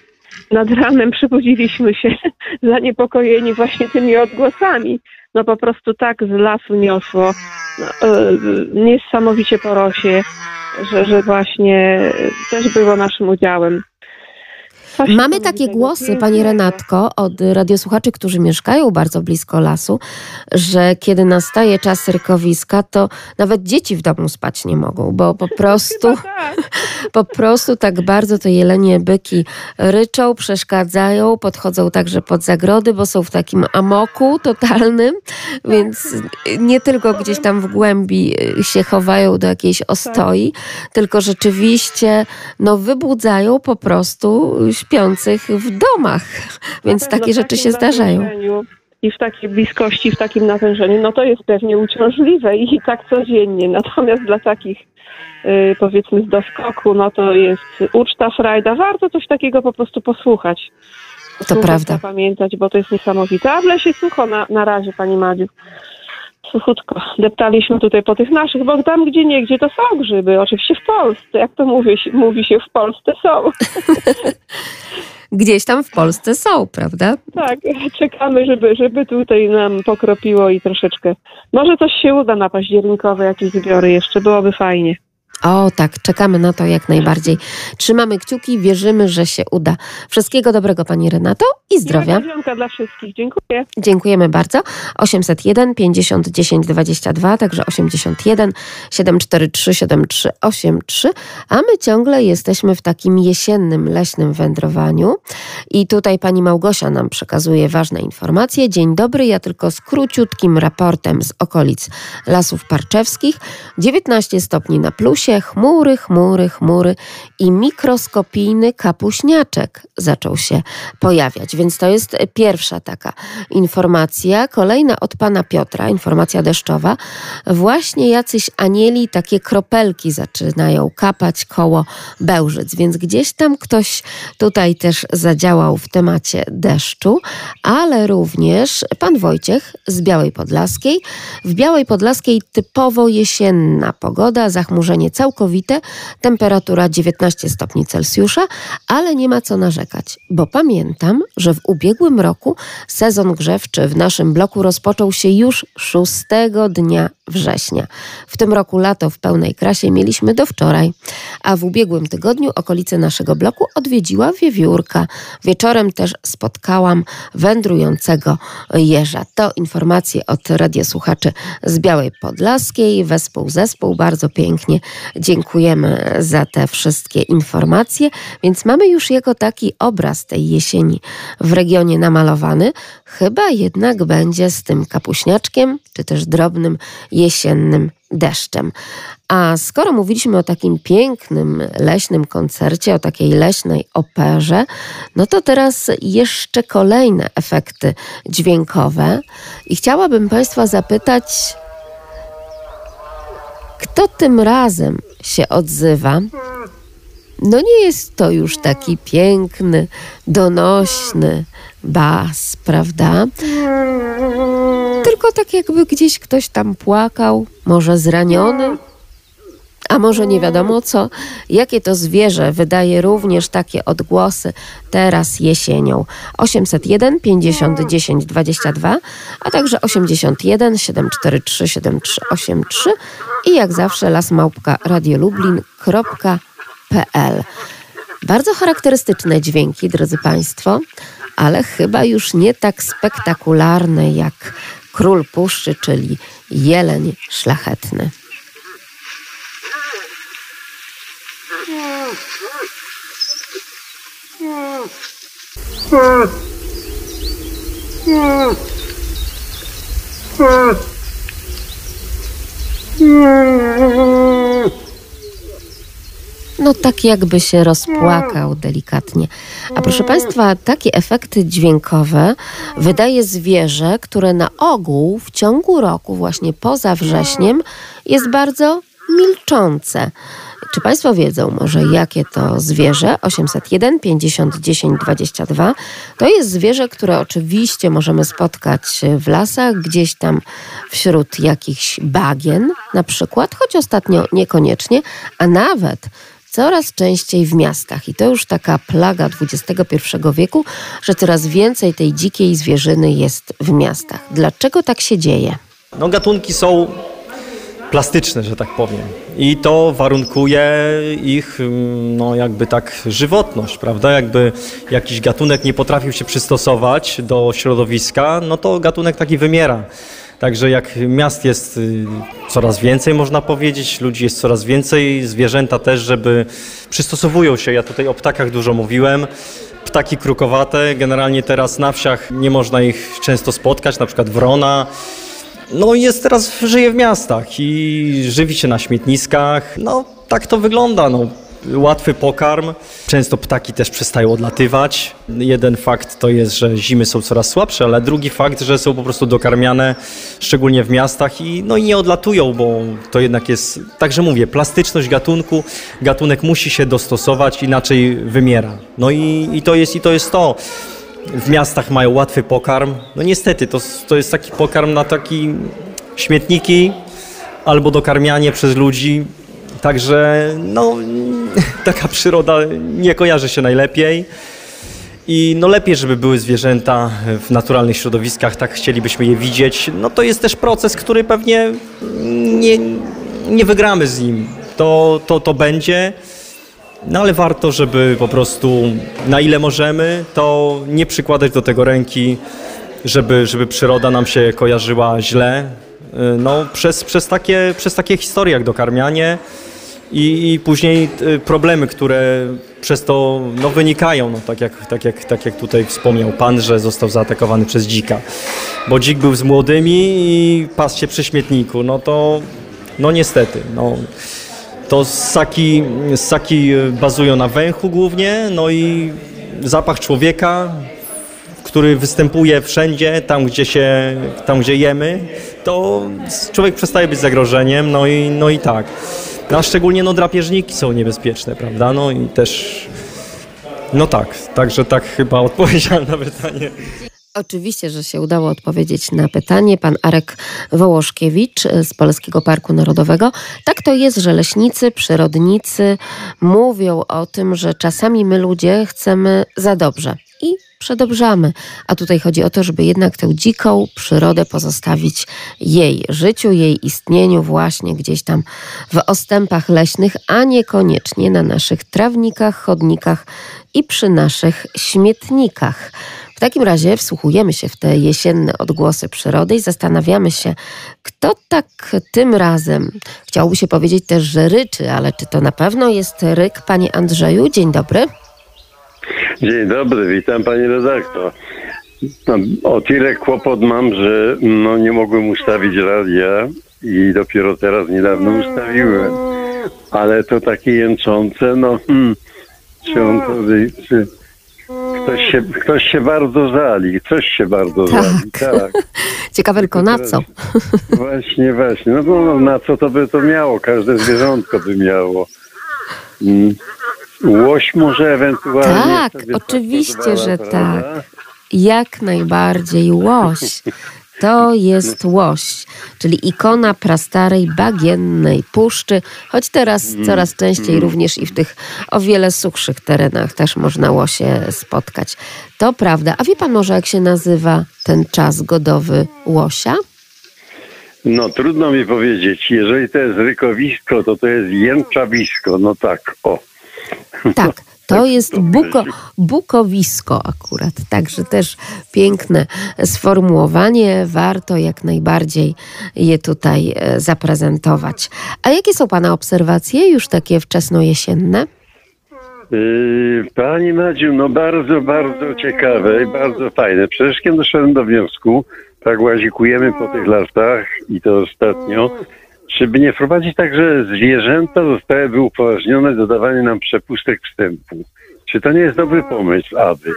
nad ranem <laughs> przybudziliśmy się <laughs> zaniepokojeni właśnie tymi odgłosami. No po prostu tak z lasu niosło no, e, niesamowicie po rosie, że, że właśnie też było naszym udziałem. Mamy takie głosy, Pani Renatko, od radiosłuchaczy, którzy mieszkają bardzo blisko lasu, że kiedy nastaje czas rykowiska, to nawet dzieci w domu spać nie mogą, bo po <laughs> prostu, <laughs> po prostu tak bardzo te jelenie byki ryczą, przeszkadzają, podchodzą także pod zagrody, bo są w takim amoku totalnym, więc nie tylko gdzieś tam w głębi się chowają do jakiejś ostoi, tylko rzeczywiście no, wybudzają po prostu śpiących w domach, więc takie rzeczy się zdarzają. I w takiej bliskości, w takim natężeniu, no to jest pewnie uciążliwe i <laughs> tak codziennie. Natomiast dla takich y, powiedzmy z doskoku, no to jest uczta, frajda. Warto coś takiego po prostu posłuchać. Posłuchać, prawda. Zapamiętać, bo to jest niesamowite. A w lesie sucho na, na razie, Pani Madziu. Suchutko. Deptaliśmy tutaj po tych naszych, bo tam gdzie nie, gdzie to są grzyby. Oczywiście w Polsce, jak to mówi, się- mówi się, w Polsce są. <laughs> Gdzieś tam w Polsce są, prawda? Tak, czekamy, żeby, żeby tutaj nam pokropiło i troszeczkę. Może coś się uda na październikowe, jakieś zbiory jeszcze, byłoby fajnie. O tak, czekamy na to jak najbardziej. Trzymamy kciuki, wierzymy, że się uda. Wszystkiego dobrego Pani Renato i zdrowia. Miłego dla wszystkich. Dziękuję. Dziękujemy bardzo. 801 50 10 22, także 81 743 7383, a my ciągle jesteśmy w takim jesiennym, leśnym wędrowaniu. I tutaj pani Małgosia nam przekazuje ważne informacje. Dzień dobry, ja tylko z króciutkim raportem z okolic Lasów Parczewskich. 19 stopni na plusie, chmury, chmury, chmury i mikroskopijny kapuśniaczek zaczął się pojawiać. Więc to jest pierwsza taka informacja. Kolejna od pana Piotra, informacja deszczowa. Właśnie jacyś anieli, takie kropelki zaczynają kapać koło Bełżyc, więc gdzieś tam ktoś tutaj też zadziałał w temacie deszczu, ale również pan Wojciech z Białej Podlaskiej. W Białej Podlaskiej typowo jesienna pogoda, zachmurzenie całkowite, temperatura 19 stopni Celsjusza, ale nie ma co narzekać, bo pamiętam, że w ubiegłym roku sezon grzewczy w naszym bloku rozpoczął się już 6 dnia września. W tym roku lato w pełnej krasie mieliśmy do wczoraj, a w ubiegłym tygodniu okolice naszego bloku odwiedziła wiewiórka. Wieczorem też spotkałam wędrującego jeża. To informacje od radiosłuchaczy z Białej Podlaskiej. Wespół zespół, bardzo pięknie dziękujemy za te wszystkie informacje, więc mamy już jego taki obraz tej jesieni w regionie namalowany. Chyba jednak będzie z tym kapuśniaczkiem, czy też drobnym jesiennym deszczem. A skoro mówiliśmy o takim pięknym leśnym koncercie, o takiej leśnej operze, no to teraz jeszcze kolejne efekty dźwiękowe. I chciałabym Państwa zapytać, kto tym razem się odzywa? No nie jest to już taki piękny, donośny bas, prawda? Tylko tak jakby gdzieś ktoś tam płakał, może zraniony, a może nie wiadomo co. Jakie to zwierzę wydaje również takie odgłosy teraz jesienią. 801 50 10 22, a także 81 743 7383 i jak zawsze lasmałpka radiolublin.pl. Bardzo charakterystyczne dźwięki, drodzy Państwo, ale chyba już nie tak spektakularne jak król puszczy, czyli jeleń szlachetny. No no tak jakby się rozpłakał delikatnie. A proszę Państwa, takie efekty dźwiękowe wydaje zwierzę, które na ogół w ciągu roku, właśnie poza wrześniem, jest bardzo milczące. Czy Państwo wiedzą może, jakie to zwierzę? 801 50 10 22. To jest zwierzę, które oczywiście możemy spotkać w lasach, gdzieś tam wśród jakichś bagien na przykład, choć ostatnio niekoniecznie, a nawet coraz częściej w miastach. I to już taka plaga XXI wieku, że coraz więcej tej dzikiej zwierzyny jest w miastach. Dlaczego tak się dzieje? No gatunki są plastyczne, że tak powiem. I to warunkuje ich, mm, no jakby tak, żywotność, prawda? Jakby jakiś gatunek nie potrafił się przystosować do środowiska, no to gatunek taki wymiera. Także jak miast jest y, coraz więcej, można powiedzieć, ludzi jest coraz więcej, zwierzęta też, żeby przystosowują się. Ja tutaj o ptakach dużo mówiłem. Ptaki krukowate, generalnie teraz na wsiach nie można ich często spotkać, na przykład wrona, no jest teraz, żyje w miastach i żywi się na śmietniskach. No tak to wygląda. No. Łatwy pokarm. Często ptaki też przestają odlatywać. Jeden fakt to jest, że zimy są coraz słabsze, ale drugi fakt, że są po prostu dokarmiane, szczególnie w miastach i, no i nie odlatują, bo to jednak jest, także mówię, plastyczność gatunku. Gatunek musi się dostosować, inaczej wymiera. No i, i, to, jest, i to jest to w miastach mają łatwy pokarm. No niestety, to, to jest taki pokarm na taki śmietniki albo dokarmianie przez ludzi. Także no, taka przyroda nie kojarzy się najlepiej. I no lepiej, żeby były zwierzęta w naturalnych środowiskach, tak chcielibyśmy je widzieć. No to jest też proces, który pewnie nie, nie wygramy z nim. To, to, to będzie. No ale warto, żeby po prostu na ile możemy, to nie przykładać do tego ręki, żeby, żeby przyroda nam się kojarzyła źle. Y, no, przez, przez, takie, przez takie historie jak dokarmianie i, i później y, problemy, które przez to no, wynikają, no, tak, jak, tak, jak, tak jak tutaj wspomniał Pan, że został zaatakowany przez dzika. Bo dzik był z młodymi i pasł się przy śmietniku. No to no niestety. No, to ssaki, ssaki bazują na węchu głównie, no i zapach człowieka, który występuje wszędzie, tam gdzie się, tam gdzie jemy, to człowiek przestaje być zagrożeniem, no i, no i tak. No, a szczególnie no, drapieżniki są niebezpieczne, prawda? No i też, no tak, także tak chyba <laughs> odpowiedziałem na pytanie. Oczywiście, że się udało odpowiedzieć na pytanie. Pan Arek Wołoszkiewicz z Polskiego Parku Narodowego. Tak to jest, że leśnicy, przyrodnicy mówią o tym, że czasami my ludzie chcemy za dobrze i przedobrzamy. A tutaj chodzi o to, żeby jednak tę dziką przyrodę pozostawić jej życiu, jej istnieniu właśnie gdzieś tam w ostępach leśnych, a niekoniecznie na naszych trawnikach, chodnikach i przy naszych śmietnikach. W takim razie wsłuchujemy się w te jesienne odgłosy przyrody i zastanawiamy się, kto tak tym razem, chciałoby się powiedzieć też, że ryczy, ale czy to na pewno jest ryk, panie Andrzeju? Dzień dobry. Dzień dobry, witam pani redaktor. No, o tyle kłopot mam, że no, nie mogłem ustawić radia i dopiero teraz niedawno ustawiłem. Ale to takie jęczące, no hmm, czy on to, czy, Ktoś się, ktoś się bardzo żali, coś się bardzo tak. żali. Tak. <laughs> Ciekawe tylko na co. <laughs> Właśnie, właśnie. No, no, na co to by to miało? Każde zwierzątko by miało. Mm. Łoś może ewentualnie. Tak, oczywiście, że tak. Jak najbardziej łoś. To jest łoś, czyli ikona prastarej bagiennej puszczy, choć teraz Mm. coraz częściej również i w tych o wiele suchszych terenach też można łosie spotkać. To prawda. A wie pan może, jak się nazywa ten czas godowy łosia? No trudno mi powiedzieć. Jeżeli to jest rykowisko, to to jest jęczawisko. No tak, o. Tak. To jest buko, bukowisko akurat, także też piękne sformułowanie. Warto jak najbardziej je tutaj e, zaprezentować. A jakie są Pana obserwacje już takie wczesnojesienne? Yy, Pani Madziu, no bardzo, bardzo ciekawe i bardzo fajne. Przede doszedłem do wniosku, tak łazikujemy po tych lasach i to ostatnio, czy by nie wprowadzić tak, że zwierzęta zostałyby upoważnione do dawania nam przepustek wstępu? Czy to nie jest dobry pomysł, aby?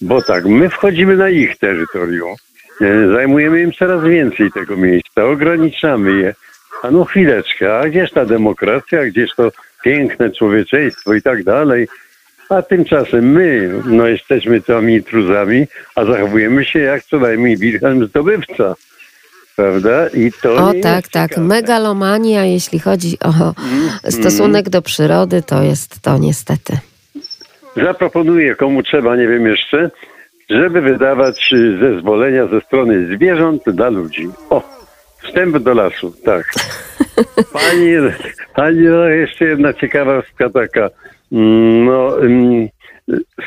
Bo tak, my wchodzimy na ich terytorium, e, zajmujemy im coraz więcej tego miejsca, ograniczamy je. A no chwileczkę, a gdzież ta demokracja, gdzież to piękne człowieczeństwo i tak dalej. A tymczasem my, no jesteśmy tymi intruzami, a zachowujemy się jak co najmniej Wilhelm Zdobywca. Prawda? I to O tak, tak. ciekawe. Megalomania, jeśli chodzi o Mm, stosunek do przyrody, to jest to niestety. Zaproponuję komu trzeba, nie wiem jeszcze, żeby wydawać y, zezwolenia ze strony zwierząt dla ludzi. O, wstęp do lasu, tak. <laughs> Pani, pani no jeszcze jedna ciekawostka taka. Mm, No, mm,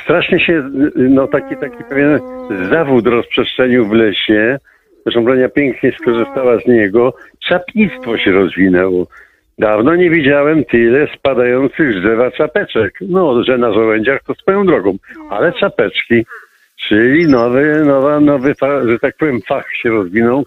strasznie się, no taki, taki pewien zawód rozprzestrzenił w lesie. Zresztą Brania pięknie skorzystała z niego. Czapnictwo się rozwinęło. Dawno nie widziałem tyle spadających z drzewa czapeczek. No, że na żołędziach to swoją drogą, ale czapeczki, czyli nowy, nowa, nowy, że tak powiem, fach się rozwinął,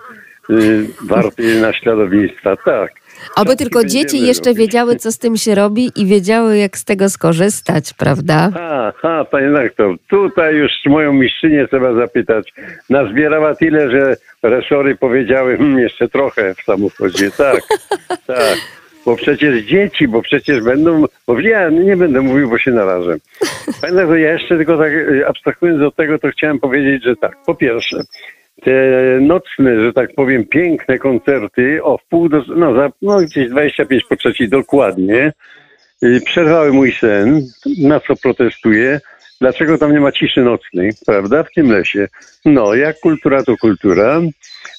warty naśladownictwa, tak. Oby tylko będziemy dzieci jeszcze robić. wiedziały, co z tym się robi i wiedziały, jak z tego skorzystać, prawda? A, a, panie doktor, tutaj już moją mistrzynię trzeba zapytać. Nazbierała tyle, że resory powiedziały, hmm, jeszcze trochę w samochodzie. Tak, <laughs> tak. Bo przecież dzieci, bo przecież będą, bo ja nie będę mówił, bo się narażę. Panie doktor, ja jeszcze tylko tak y, abstrahując od tego, to chciałem powiedzieć, że tak, po pierwsze, te nocne, że tak powiem, piękne koncerty o wpół do, no, za, no gdzieś 25 po trzeciej dokładnie, y, przerwały mój sen, na co protestuję. Dlaczego tam nie ma ciszy nocnej, prawda, w tym lesie? No, jak kultura to kultura,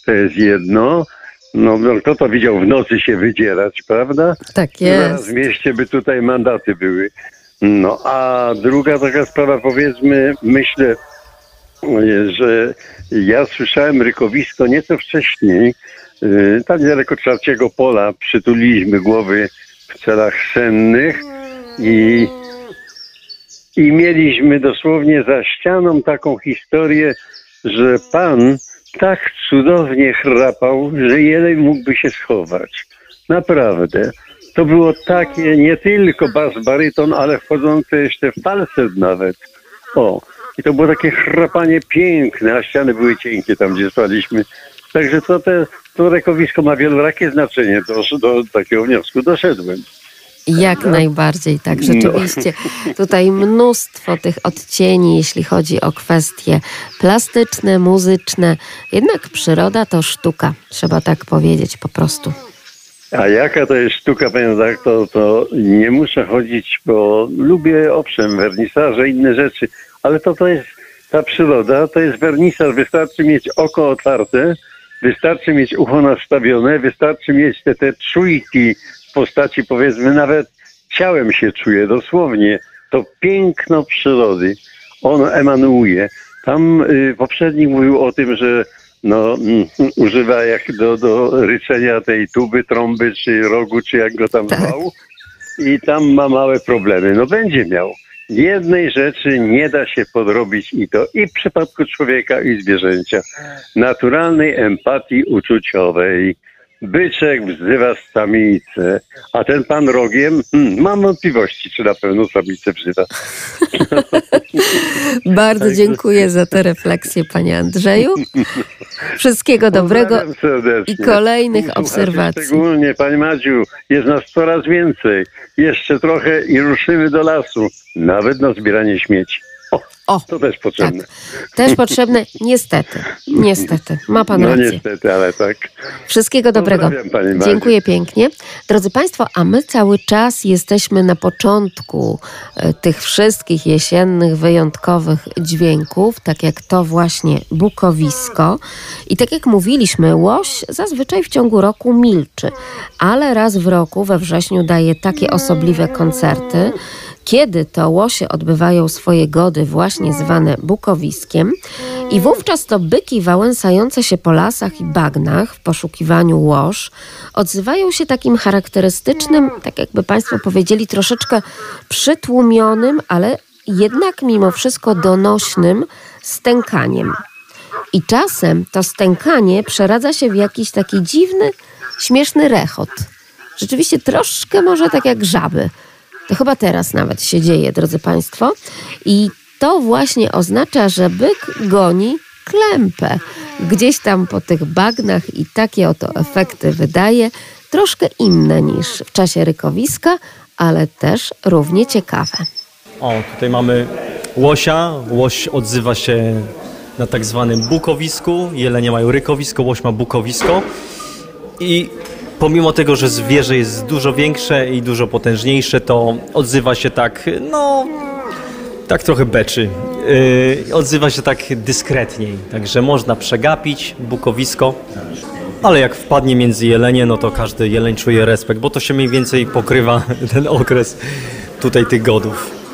to jest jedno. No, no kto to widział w nocy się wydzierać, prawda? Tak Zaraz jest. w mieście by tutaj mandaty były. No, a druga taka sprawa, powiedzmy, myślę, że ja słyszałem rykowisko nieco wcześniej, yy, tak niedaleko Czarciego Pola, przytuliliśmy głowy w celach sennych i, i mieliśmy dosłownie za ścianą taką historię, że pan tak cudownie chrapał, że jeleń mógłby się schować. Naprawdę. To było takie nie tylko bas baryton, ale wchodzące jeszcze w falset nawet. O, i to było takie chrapanie piękne, a ściany były cienkie tam, gdzie spaliśmy. Także to, te, to rekowisko ma wielorakie znaczenie. Do, do takiego wniosku doszedłem. Jak najbardziej, tak, No. rzeczywiście. Tutaj mnóstwo tych odcieni, jeśli chodzi o kwestie plastyczne, muzyczne. Jednak przyroda to sztuka, trzeba tak powiedzieć po prostu. A jaka to jest sztuka, panie tak, to, to nie muszę chodzić, bo lubię, owszem, wernisaże, inne rzeczy, ale to, to jest ta przyroda, to jest wernisaż. Wystarczy mieć oko otwarte, wystarczy mieć ucho nastawione, wystarczy mieć te, te czujki w postaci, powiedzmy, nawet ciałem się czuje, dosłownie. To piękno przyrody, ono emanuje. Tam y, poprzednik mówił o tym, że no, mm, używa jak do, do ryczenia tej tuby, trąby, czy rogu, czy jak go tam zwał. I tam ma małe problemy. No będzie miał. Jednej rzeczy nie da się podrobić i to i w przypadku człowieka, i zwierzęcia. Naturalnej empatii uczuciowej. Byczek wzywa samicę, a ten pan rogiem, hmm, mam wątpliwości, czy na pewno samicę wzywa. <laughs> Bardzo dziękuję za te refleksje, panie Andrzeju. <laughs> Wszystkiego dobrego i kolejnych obserwacji. Szczególnie, Pani Madziu, jest nas coraz więcej. Jeszcze trochę i ruszymy do lasu. Nawet na zbieranie śmieci. O, to też potrzebne. Też potrzebne, niestety, niestety, ma pan no rację. niestety, ale tak. Wszystkiego dobrego. Dziękuję pięknie. Drodzy Państwo, a my cały czas jesteśmy na początku e, tych wszystkich jesiennych, wyjątkowych dźwięków, tak jak to właśnie bukowisko. I tak jak mówiliśmy, łoś zazwyczaj w ciągu roku milczy, ale raz w roku, we wrześniu, daje takie osobliwe koncerty. Kiedy to łosie odbywają swoje gody, właśnie zwane bukowiskiem, i wówczas to byki wałęsające się po lasach i bagnach w poszukiwaniu łoż odzywają się takim charakterystycznym, tak jakby Państwo powiedzieli, troszeczkę przytłumionym, ale jednak mimo wszystko donośnym stękaniem. I czasem to stękanie przeradza się w jakiś taki dziwny, śmieszny rechot. Rzeczywiście troszkę może tak jak żaby. To chyba teraz nawet się dzieje, drodzy Państwo. I to właśnie oznacza, że byk goni klępę. Gdzieś tam po tych bagnach i takie oto efekty wydaje, troszkę inne niż w czasie rykowiska, ale też równie ciekawe. O, tutaj mamy łosia. Łoś odzywa się na tak zwanym bukowisku. Jelenie mają rykowisko, łoś ma bukowisko. I pomimo tego, że zwierzę jest dużo większe i dużo potężniejsze, to odzywa się tak, no, tak trochę beczy. Yy, odzywa się tak dyskretniej, także można przegapić bukowisko. Ale jak wpadnie między jelenie, no to każdy jeleń czuje respekt, bo to się mniej więcej pokrywa <laughs> ten okres tutaj tych godów.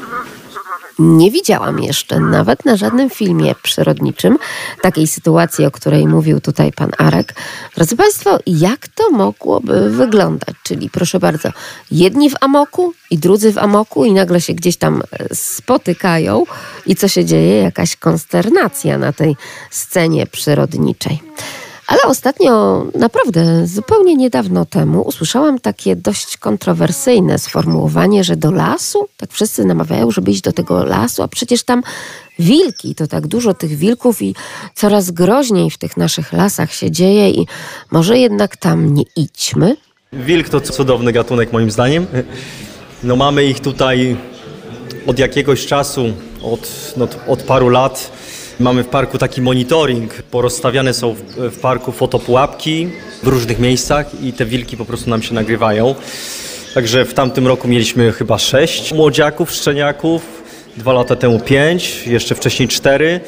Nie widziałam jeszcze, nawet na żadnym filmie przyrodniczym, takiej sytuacji, o której mówił tutaj pan Arek. Drodzy Państwo, jak to mogłoby wyglądać? Czyli proszę bardzo, jedni w amoku i drudzy w amoku i nagle się gdzieś tam e, spotykają i co się dzieje? Jakaś konsternacja na tej scenie przyrodniczej. Ale ostatnio, naprawdę zupełnie niedawno temu, usłyszałam takie dość kontrowersyjne sformułowanie, że do lasu, tak wszyscy namawiają, żeby iść do tego lasu, a przecież tam wilki, to tak dużo tych wilków i coraz groźniej w tych naszych lasach się dzieje i może jednak tam nie idźmy. Wilk to cudowny gatunek moim zdaniem. No mamy ich tutaj od jakiegoś czasu, od, no, od paru lat Mamy w parku taki monitoring. Porozstawiane są w, parku fotopułapki w różnych miejscach i te wilki po prostu nam się nagrywają. Także w tamtym roku mieliśmy chyba sześć młodziaków, szczeniaków, dwa lata temu pięć, jeszcze wcześniej cztery.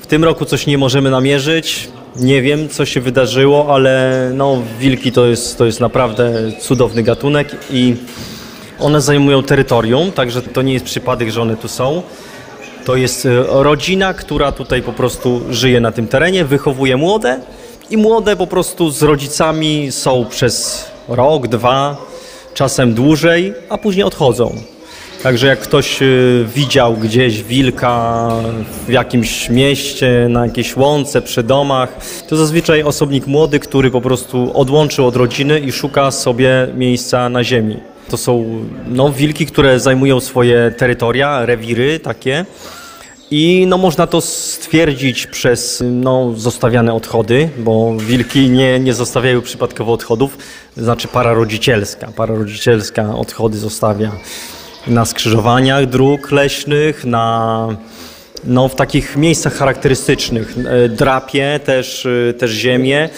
W tym roku coś nie możemy namierzyć. Nie wiem, co się wydarzyło, ale no, wilki to jest, to jest naprawdę cudowny gatunek i one zajmują terytorium, także to nie jest przypadek, że one tu są. To jest e, rodzina, która tutaj po prostu żyje na tym terenie, wychowuje młode i młode po prostu z rodzicami są przez rok, dwa, czasem dłużej, a później odchodzą. Także jak ktoś e, widział gdzieś wilka w jakimś mieście, na jakiejś łące, przy domach, to zazwyczaj osobnik młody, który po prostu odłączył od rodziny i szuka sobie miejsca na ziemi. To są no, wilki, które zajmują swoje terytoria, rewiry takie. I no, można to stwierdzić przez no, zostawiane odchody, bo wilki nie, nie zostawiają przypadkowo odchodów, znaczy para rodzicielska. Para rodzicielska odchody zostawia na skrzyżowaniach dróg leśnych, na, no, w takich miejscach charakterystycznych. E, drapie też, e, też ziemię.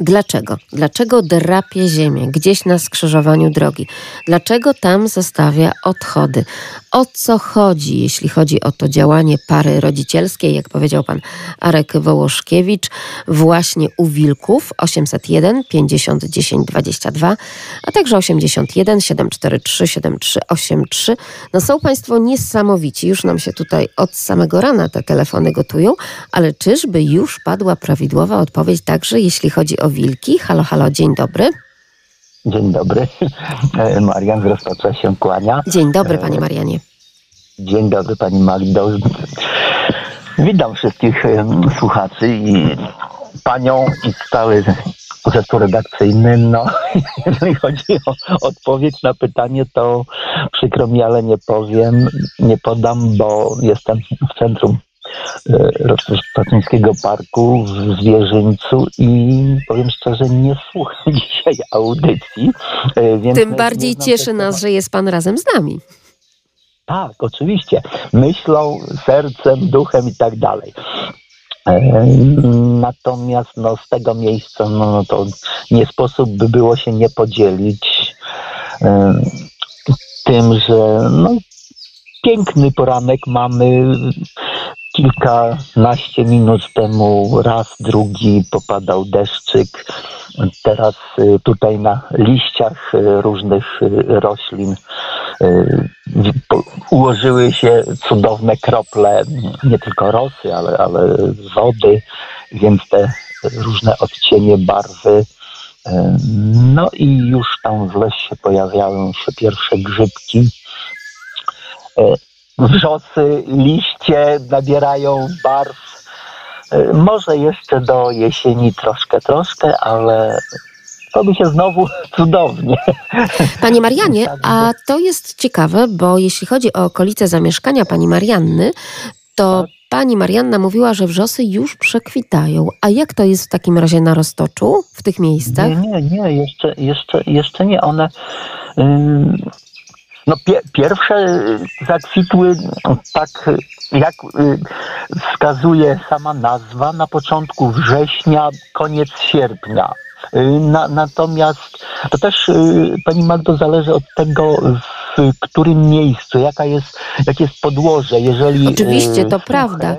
Dlaczego? Dlaczego drapie ziemię gdzieś na skrzyżowaniu drogi? Dlaczego tam zostawia odchody? O co chodzi, jeśli chodzi o to działanie pary rodzicielskiej, jak powiedział pan Arek Wołoszkiewicz, właśnie u wilków 801 50 10 22, a także 81 743 7383. No są państwo niesamowici, już nam się tutaj od samego rana te telefony gotują, ale czyżby już padła prawidłowa odpowiedź także, jeśli chodzi o wilki? Halo, halo, dzień dobry. Dzień dobry. <laughs> E, Marian z Rozpacza się kłania. Dzień dobry, panie Marianie. Dzień dobry, pani Magdo. Witam wszystkich słuchaczy i panią i cały zespół redakcyjny. No, <laughs> jeżeli chodzi o odpowiedź na pytanie, to przykro mi, ale nie powiem, nie podam, bo jestem w centrum e, Rozpaczyńskiego Parku w Zwierzyńcu i powiem szczerze, nie słucham <laughs> dzisiaj audycji. E, więc Tym bardziej cieszy nas, że jest pan razem z nami. Tak, oczywiście. Myślą, sercem, duchem i tak dalej. E, natomiast no, z tego miejsca no, no, to nie sposób by było się nie podzielić tym, że no, piękny poranek mamy. Kilkanaście minut temu raz, drugi popadał deszczyk. Teraz y, tutaj na liściach y, różnych y, roślin ułożyły się cudowne krople, nie tylko rosy, ale, ale wody, więc te różne odcienie barwy. No i już tam w lesie pojawiają się pierwsze grzybki. Wrzosy, liście nabierają barw. Może jeszcze do jesieni troszkę, troszkę, ale robi się znowu <laughs> cudownie. Panie Marianie, <laughs> a to jest ciekawe, bo jeśli chodzi o okolice zamieszkania pani Marianny, to pani Marianna mówiła, że wrzosy już przekwitają. A jak to jest w takim razie na Roztoczu, w tych miejscach? Nie, nie, nie jeszcze, jeszcze, jeszcze nie. One. ym, No pie, pierwsze zakwitły tak jak y, wskazuje sama nazwa na początku września, koniec sierpnia. Y, Na, natomiast to też y, Pani Magdo zależy od tego, w którym miejscu, jaka jest, jakie jest podłoże. Jeżeli, Oczywiście, y, to prawda.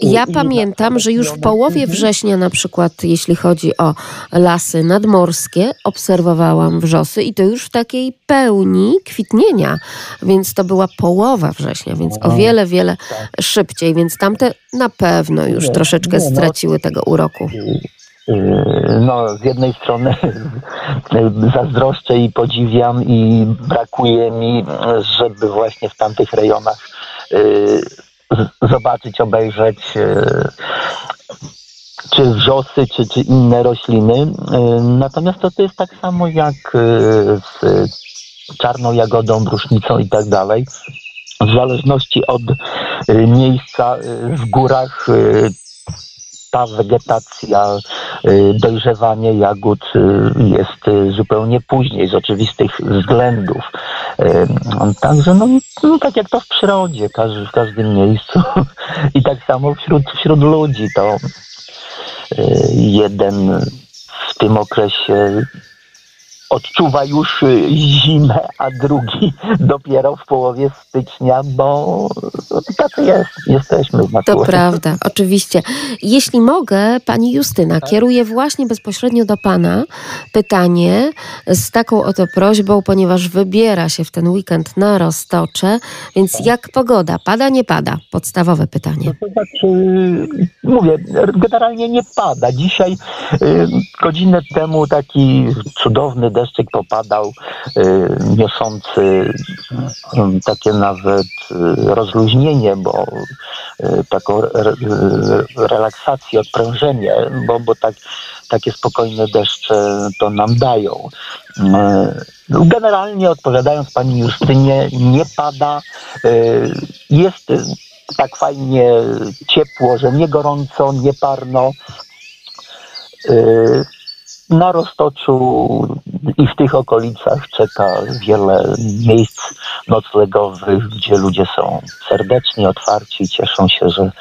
Ja pamiętam, że już w połowie września, na przykład, jeśli chodzi o lasy nadmorskie, obserwowałam wrzosy i to już w takiej pełni kwitnienia, więc to była połowa września, więc o wiele, wiele szybciej, więc tamte na pewno już troszeczkę no. straciły tego uroku. Yy, No, z jednej strony <laughs> zazdroszczę i podziwiam i brakuje mi, żeby właśnie w tamtych rejonach z- zobaczyć, obejrzeć yy, czy wrzosy, czy, czy inne rośliny. Yy, Natomiast to, to jest tak samo jak yy, z czarną jagodą, brusznicą i tak dalej. W zależności od miejsca w górach ta wegetacja, y, dojrzewanie jagód y, jest y, zupełnie później z oczywistych względów. Także no, no tak jak to w przyrodzie, każdy, w każdym miejscu <laughs> i tak samo wśród, wśród ludzi to jeden w tym okresie odczuwa już y, zimę, a drugi <laughs> dopiero w połowie stycznia, bo tacy jest, jesteśmy w To prawda, oczywiście. Jeśli mogę, pani Justyna, kieruję właśnie bezpośrednio do pana pytanie z taką oto prośbą, ponieważ wybiera się w ten weekend na Roztocze, więc jak pogoda? Pada, nie pada? Podstawowe pytanie. To znaczy, mówię, generalnie nie pada. Dzisiaj y, godzinę temu taki cudowny deszczyk popadał, y, niosący y, takie nawet y, rozluźnienie, bo y, taką re, re, relaksację, odprężenie, bo, bo tak, takie spokojne deszcze to nam dają. Generalnie odpowiadając Pani Justynie, nie pada. Jest tak fajnie ciepło, że nie gorąco, nie parno. Na Roztoczu i w tych okolicach czeka wiele miejsc noclegowych, gdzie ludzie są serdeczni, otwarci cieszą się, że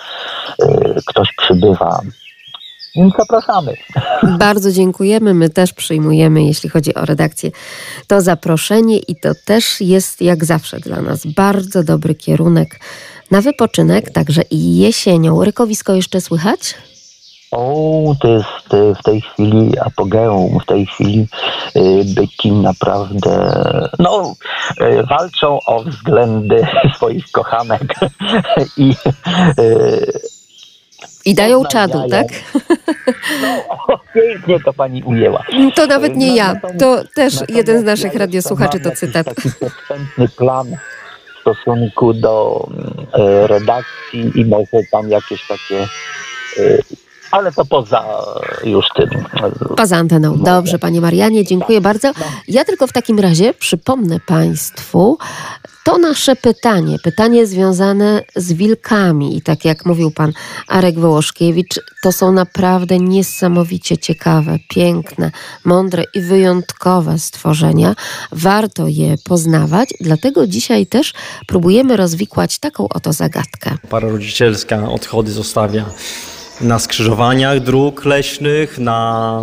y, ktoś przybywa. Więc zapraszamy. <laughs> Bardzo dziękujemy. My też przyjmujemy, jeśli chodzi o redakcję, to zaproszenie i to też jest jak zawsze dla nas bardzo dobry kierunek na wypoczynek, także i jesienią. Rykowisko jeszcze słychać? O, to jest w tej chwili apogeum, w tej chwili y, byki naprawdę no, y, walczą o względy <laughs> swoich kochanek <laughs> i y, I dają czadu, tak? <laughs> o, pięknie to pani ujęła. To nawet nie No, ja. To też jeden z naszych radiosłuchaczy to cytat. Taki podstępny plan w stosunku do redakcji i może tam jakieś takie ale to poza już tym. Poza anteną. Dobrze, panie Marianie, dziękuję bardzo. Ja tylko w takim razie przypomnę państwu to nasze pytanie, pytanie związane z wilkami. I tak jak mówił pan Arek Wołoszkiewicz, to są naprawdę niesamowicie ciekawe, piękne, mądre i wyjątkowe stworzenia. Warto je poznawać, dlatego dzisiaj też próbujemy rozwikłać taką oto zagadkę. Para rodzicielska odchody zostawia na skrzyżowaniach dróg leśnych, na,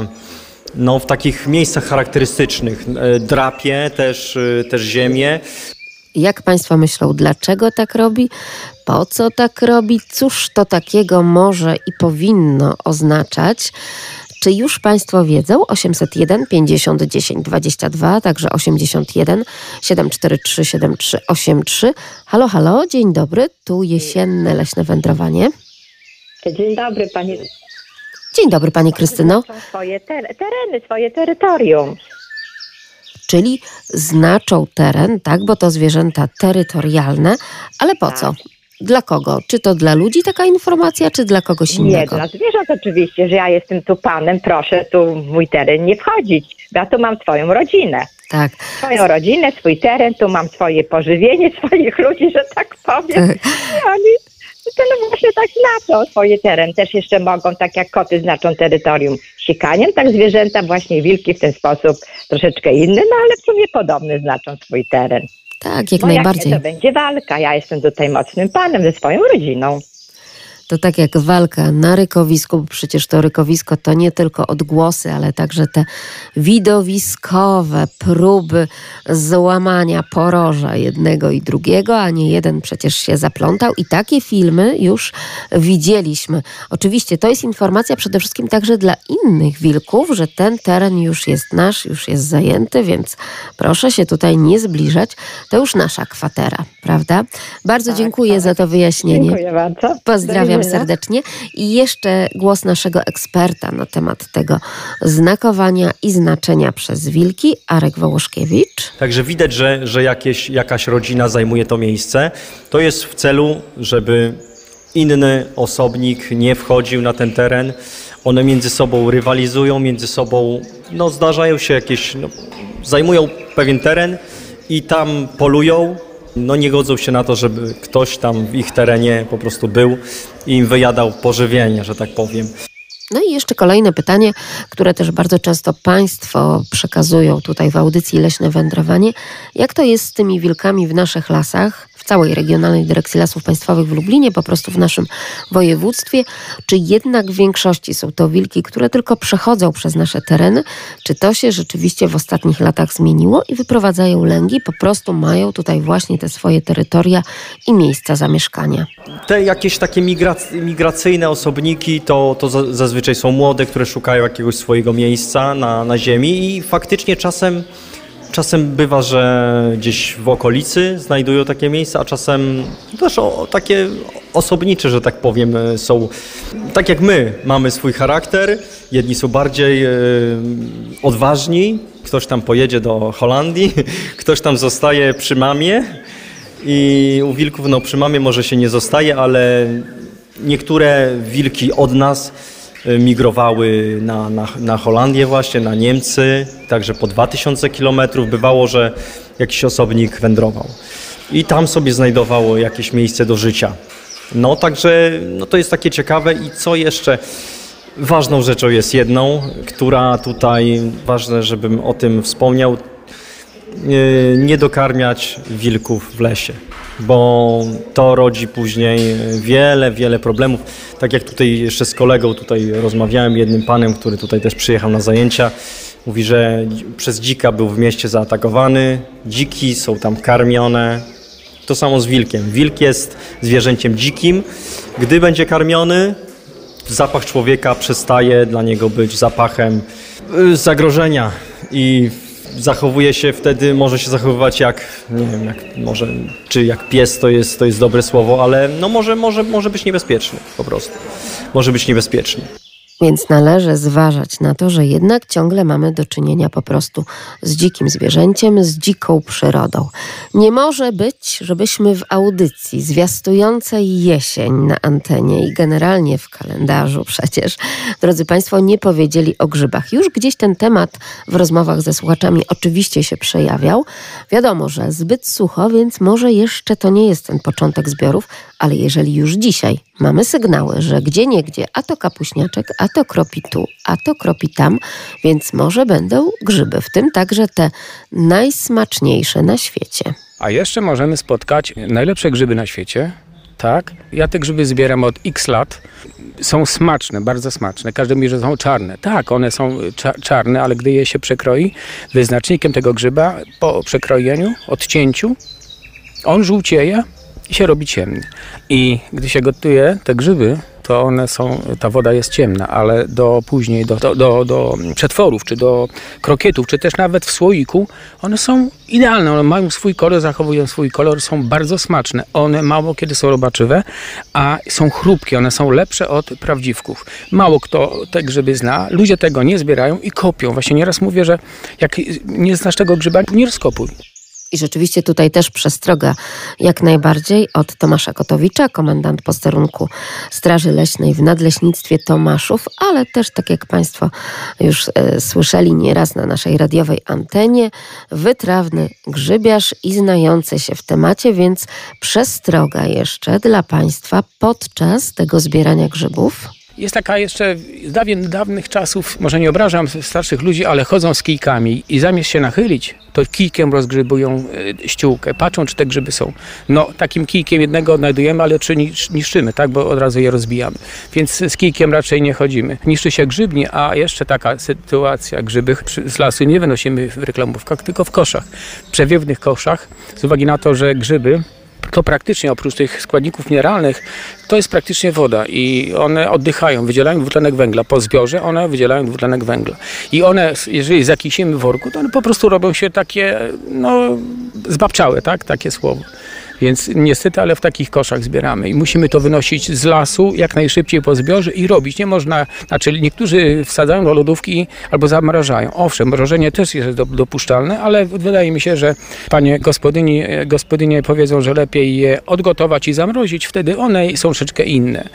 no, w takich miejscach charakterystycznych. E, Drapie też, e, też ziemię. Jak Państwo myślą, dlaczego tak robi? Po co tak robi? Cóż to takiego może i powinno oznaczać? Czy już Państwo wiedzą? 801 50 10 22, także 81 743 7383. Halo, halo, dzień dobry, tu jesienne leśne wędrowanie. Dzień dobry, panie. Dzień dobry Pani Krystyno. Swoje ter- tereny, swoje terytorium. Czyli znaczą teren, tak, bo to zwierzęta terytorialne, ale po co? Dla kogo? Czy to dla ludzi taka informacja, czy dla kogoś Nie, innego? dla zwierząt oczywiście, że ja jestem tu panem, proszę tu mój teren nie wchodzić. Ja tu mam swoją rodzinę. Tak. Swoją rodzinę, swój teren, tu mam swoje pożywienie, <laughs> swoich ludzi, że tak powiem. Tak. I oni no właśnie tak znaczą swój teren. Też jeszcze mogą, tak jak koty znaczą terytorium sikaniem, tak zwierzęta, właśnie wilki w ten sposób troszeczkę inny, no ale w sumie podobny znaczą swój teren. Tak, jak Bo najbardziej. Jak nie, to będzie walka. Ja jestem tutaj mocnym panem ze swoją rodziną. To tak jak walka na rykowisku, bo przecież to rykowisko to nie tylko odgłosy, ale także te widowiskowe próby złamania poroża jednego i drugiego, a nie jeden przecież się zaplątał i takie filmy już widzieliśmy. Oczywiście to jest informacja przede wszystkim także dla innych wilków, że ten teren już jest nasz, już jest zajęty, więc proszę się tutaj nie zbliżać. To już nasza kwatera, prawda? Bardzo dziękuję za to wyjaśnienie. Dziękuję bardzo. Do Pozdrawiam serdecznie. I jeszcze głos naszego eksperta na temat tego znakowania i znaczenia przez wilki, Arek Wołoszkiewicz. Także widać, że, że jakieś, jakaś rodzina zajmuje to miejsce. To jest w celu, żeby inny osobnik nie wchodził na ten teren. One między sobą rywalizują, między sobą no, zdarzają się jakieś, no, zajmują pewien teren i tam polują. No nie godzą się na to, żeby ktoś tam w ich terenie po prostu był i im wyjadał pożywienie, że tak powiem. No i jeszcze kolejne pytanie, które też bardzo często Państwo przekazują tutaj w audycji Leśne Wędrowanie. Jak to jest z tymi wilkami w naszych lasach, całej Regionalnej Dyrekcji Lasów Państwowych w Lublinie, po prostu w naszym województwie? Czy jednak w większości są to wilki, które tylko przechodzą przez nasze tereny? Czy to się rzeczywiście w ostatnich latach zmieniło i wyprowadzają lęgi? Po prostu mają tutaj właśnie te swoje terytoria i miejsca zamieszkania. Te jakieś takie migrac- migracyjne osobniki to, to za- zazwyczaj są młode, które szukają jakiegoś swojego miejsca na, na ziemi i faktycznie czasem, czasem bywa, że gdzieś w okolicy znajdują takie miejsca, a czasem też o, takie osobnicze, że tak powiem, e, są tak jak my mamy swój charakter. Jedni są bardziej e, odważni, ktoś tam pojedzie do Holandii, <laughs> ktoś tam zostaje przy mamie. I u wilków, no przy mamie może się nie zostaje, ale niektóre wilki od nas y, migrowały na, na, na Holandię właśnie, na Niemcy, także po 2000 kilometrów bywało, że jakiś osobnik wędrował. I tam sobie znajdowało jakieś miejsce do życia. No także no to jest takie ciekawe i co jeszcze? Ważną rzeczą jest jedną, która tutaj, ważne, żebym o tym wspomniał, nie- nie dokarmiać wilków w lesie, bo to rodzi później wiele, wiele problemów. Tak jak tutaj jeszcze z kolegą tutaj rozmawiałem, jednym panem, który tutaj też przyjechał na zajęcia, mówi, że przez dzika był w mieście zaatakowany, dziki są tam karmione. To samo z wilkiem. Wilk jest zwierzęciem dzikim. Gdy będzie karmiony, zapach człowieka przestaje dla niego być zapachem y, zagrożenia i zachowuje się wtedy, może się zachowywać jak, nie wiem, jak, może, czy jak pies to jest, to jest dobre słowo, ale no może, może, może być niebezpieczny po prostu. Może być niebezpieczny. Więc należy zważać na to, że jednak ciągle mamy do czynienia po prostu z dzikim zwierzęciem, z dziką przyrodą. Nie może być, żebyśmy w audycji zwiastującej jesień na antenie i generalnie w kalendarzu przecież, drodzy Państwo, nie powiedzieli o grzybach. Już gdzieś ten temat w rozmowach ze słuchaczami oczywiście się przejawiał. Wiadomo, że zbyt sucho, więc może jeszcze to nie jest ten początek zbiorów, ale jeżeli już dzisiaj mamy sygnały, że gdzie niegdzie, a to kapuśniaczek, a to kropi tu, a to kropi tam, więc może będą grzyby, w tym także te najsmaczniejsze na świecie. A jeszcze możemy spotkać najlepsze grzyby na świecie. Tak, ja te grzyby zbieram od x lat. Są smaczne, bardzo smaczne. Każdy mówi, że są czarne. Tak, one są cza- czarne, ale gdy je się przekroi, wyznacznikiem tego grzyba po przekrojeniu, odcięciu, on żółcieje i się robi ciemny. I gdy się gotuje te grzyby, to one są, ta woda jest ciemna, ale do później, do, do, do, do przetworów, czy do krokietów, czy też nawet w słoiku, one są idealne, one mają swój kolor, zachowują swój kolor, są bardzo smaczne. One mało kiedy są robaczywe, a są chrupkie, one są lepsze od prawdziwków. Mało kto te grzyby zna, ludzie tego nie zbierają i kopią. Właśnie nieraz mówię, że jak nie znasz tego grzyba, nie rozkopuj. I rzeczywiście tutaj też przestroga jak najbardziej od Tomasza Kotowicza, komendant posterunku Straży Leśnej w Nadleśnictwie Tomaszów, ale też tak jak Państwo już e, słyszeli nieraz na naszej radiowej antenie, wytrawny grzybiarz i znający się w temacie, więc przestroga jeszcze dla Państwa podczas tego zbierania grzybów. Jest taka jeszcze z dawien, dawnych czasów, może nie obrażam starszych ludzi, ale chodzą z kijkami i zamiast się nachylić, to kijkiem rozgrzybują e, ściółkę. Patrzą, czy te grzyby są. No, takim kijkiem jednego odnajdujemy, ale trzy niszczymy, tak, bo od razu je rozbijamy. Więc z kijkiem raczej nie chodzimy. Niszczy się grzybnie, a jeszcze taka sytuacja, grzyby z lasu nie wynosimy w reklamówkach, tylko w koszach. W przewiewnych koszach, z uwagi na to, że grzyby to praktycznie oprócz tych składników mineralnych, to jest praktycznie woda i one oddychają, wydzielają dwutlenek węgla. Po zbiorze one wydzielają dwutlenek węgla. I one, jeżeli zakisimy w worku, to one po prostu robią się takie, no, zbabczałe, tak? Takie słowo. Więc niestety, ale w takich koszach zbieramy i musimy to wynosić z lasu jak najszybciej po zbiorze i robić. Nie można, znaczy niektórzy wsadzają do lodówki albo zamrażają. Owszem, mrożenie też jest dopuszczalne, ale wydaje mi się, że panie gospodyni, gospodynie powiedzą, że lepiej je odgotować i zamrozić, wtedy one są troszeczkę inne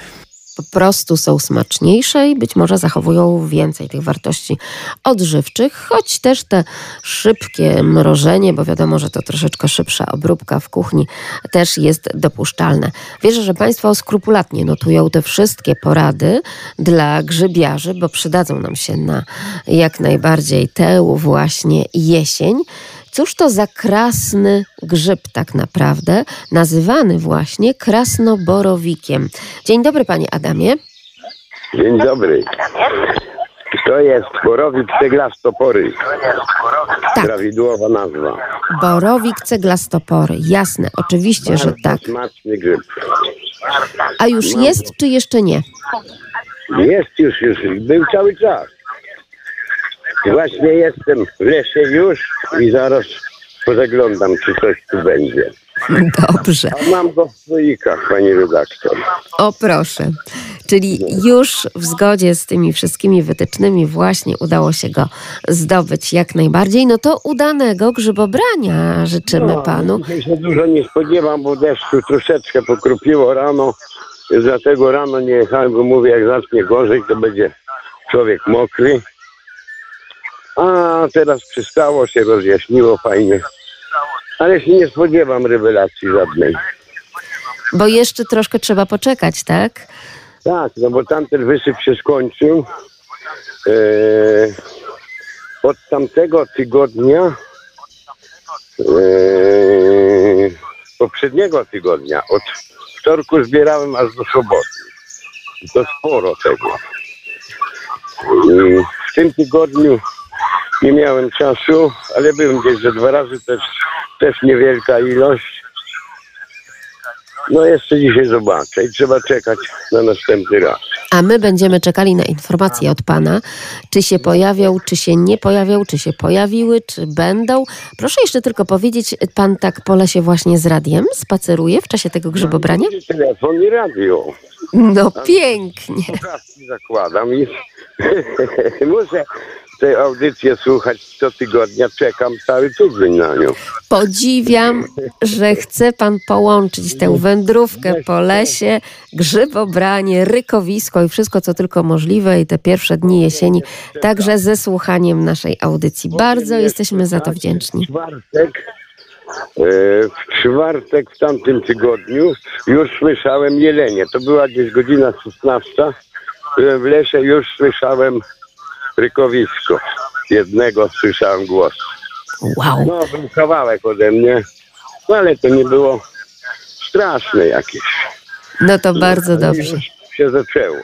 po prostu są smaczniejsze i być może zachowują więcej tych wartości odżywczych, choć też te szybkie mrożenie, bo wiadomo, że to troszeczkę szybsza obróbka w kuchni, też jest dopuszczalne. Wierzę, że Państwo skrupulatnie notują te wszystkie porady dla grzybiarzy, bo przydadzą nam się na jak najbardziej tę właśnie jesień. Cóż to za krasny grzyb tak naprawdę, nazywany właśnie krasnoborowikiem. Dzień dobry panie Adamie. Dzień dobry. To jest borowik ceglastopory. Tak. Prawidłowa nazwa. Borowik ceglastopory. Jasne, oczywiście, Bardzo że tak. smaczny grzyb. A już no. jest, czy jeszcze nie? Jest już, już. Był cały czas. Właśnie jestem w lesie już i zaraz pozaglądam, czy coś tu będzie. Dobrze. A mam go w słoikach, pani redaktor. O proszę. Czyli już w zgodzie z tymi wszystkimi wytycznymi właśnie udało się go zdobyć jak najbardziej. No to udanego grzybobrania życzymy no, panu. Dzisiaj się dużo nie spodziewam, bo deszczu troszeczkę pokropiło rano. Dlatego rano nie jechałem, bo mówię, jak zacznie gorzej, to będzie człowiek mokry. A teraz przystało się, rozjaśniło fajnie. Ale się nie spodziewam rewelacji żadnej. Bo jeszcze troszkę trzeba poczekać, tak? Tak, no bo tamten wysyp się skończył. Eee, od tamtego tygodnia, eee, poprzedniego tygodnia, od wtorku zbierałem aż do soboty. I to sporo tego. I w tym tygodniu nie miałem czasu, ale byłem gdzieś ze dwa razy, też, też niewielka ilość. No jeszcze dzisiaj zobaczę i trzeba czekać na następny raz. A my będziemy czekali na informacje od Pana, czy się pojawią, czy się nie pojawią, czy się pojawiły, czy będą. Proszę jeszcze tylko powiedzieć, Pan tak po lesie właśnie z radiem spaceruje w czasie tego grzybobrania? Telefon i radio. No pięknie. Zakładam i <laughs> muszę tę audycję słuchać co tygodnia. Czekam cały tydzień na nią. Podziwiam, że chce pan połączyć tę wędrówkę po lesie, grzybobranie, rykowisko i wszystko, co tylko możliwe i te pierwsze dni jesieni, także ze słuchaniem naszej audycji. Bardzo jesteśmy za to wdzięczni. Czwartek, e, w czwartek w tamtym tygodniu już słyszałem jelenie. To była gdzieś godzina 16. Byłem w lesie, już słyszałem rykowisko. Jednego słyszałem głos. Wow. No, był kawałek ode mnie, no, ale to nie było straszne jakieś. No to bardzo no, dobrze. Już się zaczęło.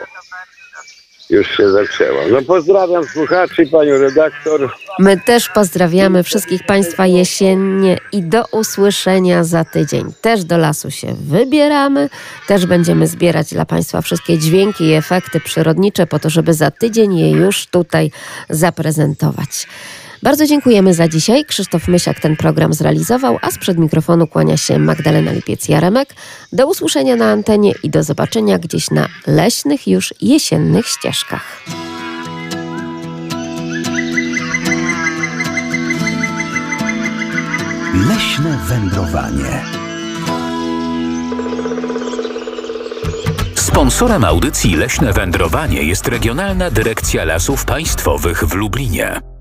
Już się zaczęło. No pozdrawiam słuchaczy, panią redaktor. My też pozdrawiamy wszystkich Państwa jesiennie i do usłyszenia za tydzień. Też do lasu się wybieramy, też będziemy zbierać dla Państwa wszystkie dźwięki i efekty przyrodnicze po to, żeby za tydzień je już tutaj zaprezentować. Bardzo dziękujemy za dzisiaj. Krzysztof Mysiak ten program zrealizował, a sprzed mikrofonu kłania się Magdalena Lipiec-Jaremek. Do usłyszenia na antenie i do zobaczenia gdzieś na leśnych już jesiennych ścieżkach. Leśne wędrowanie. Sponsorem audycji Leśne Wędrowanie jest Regionalna Dyrekcja Lasów Państwowych w Lublinie.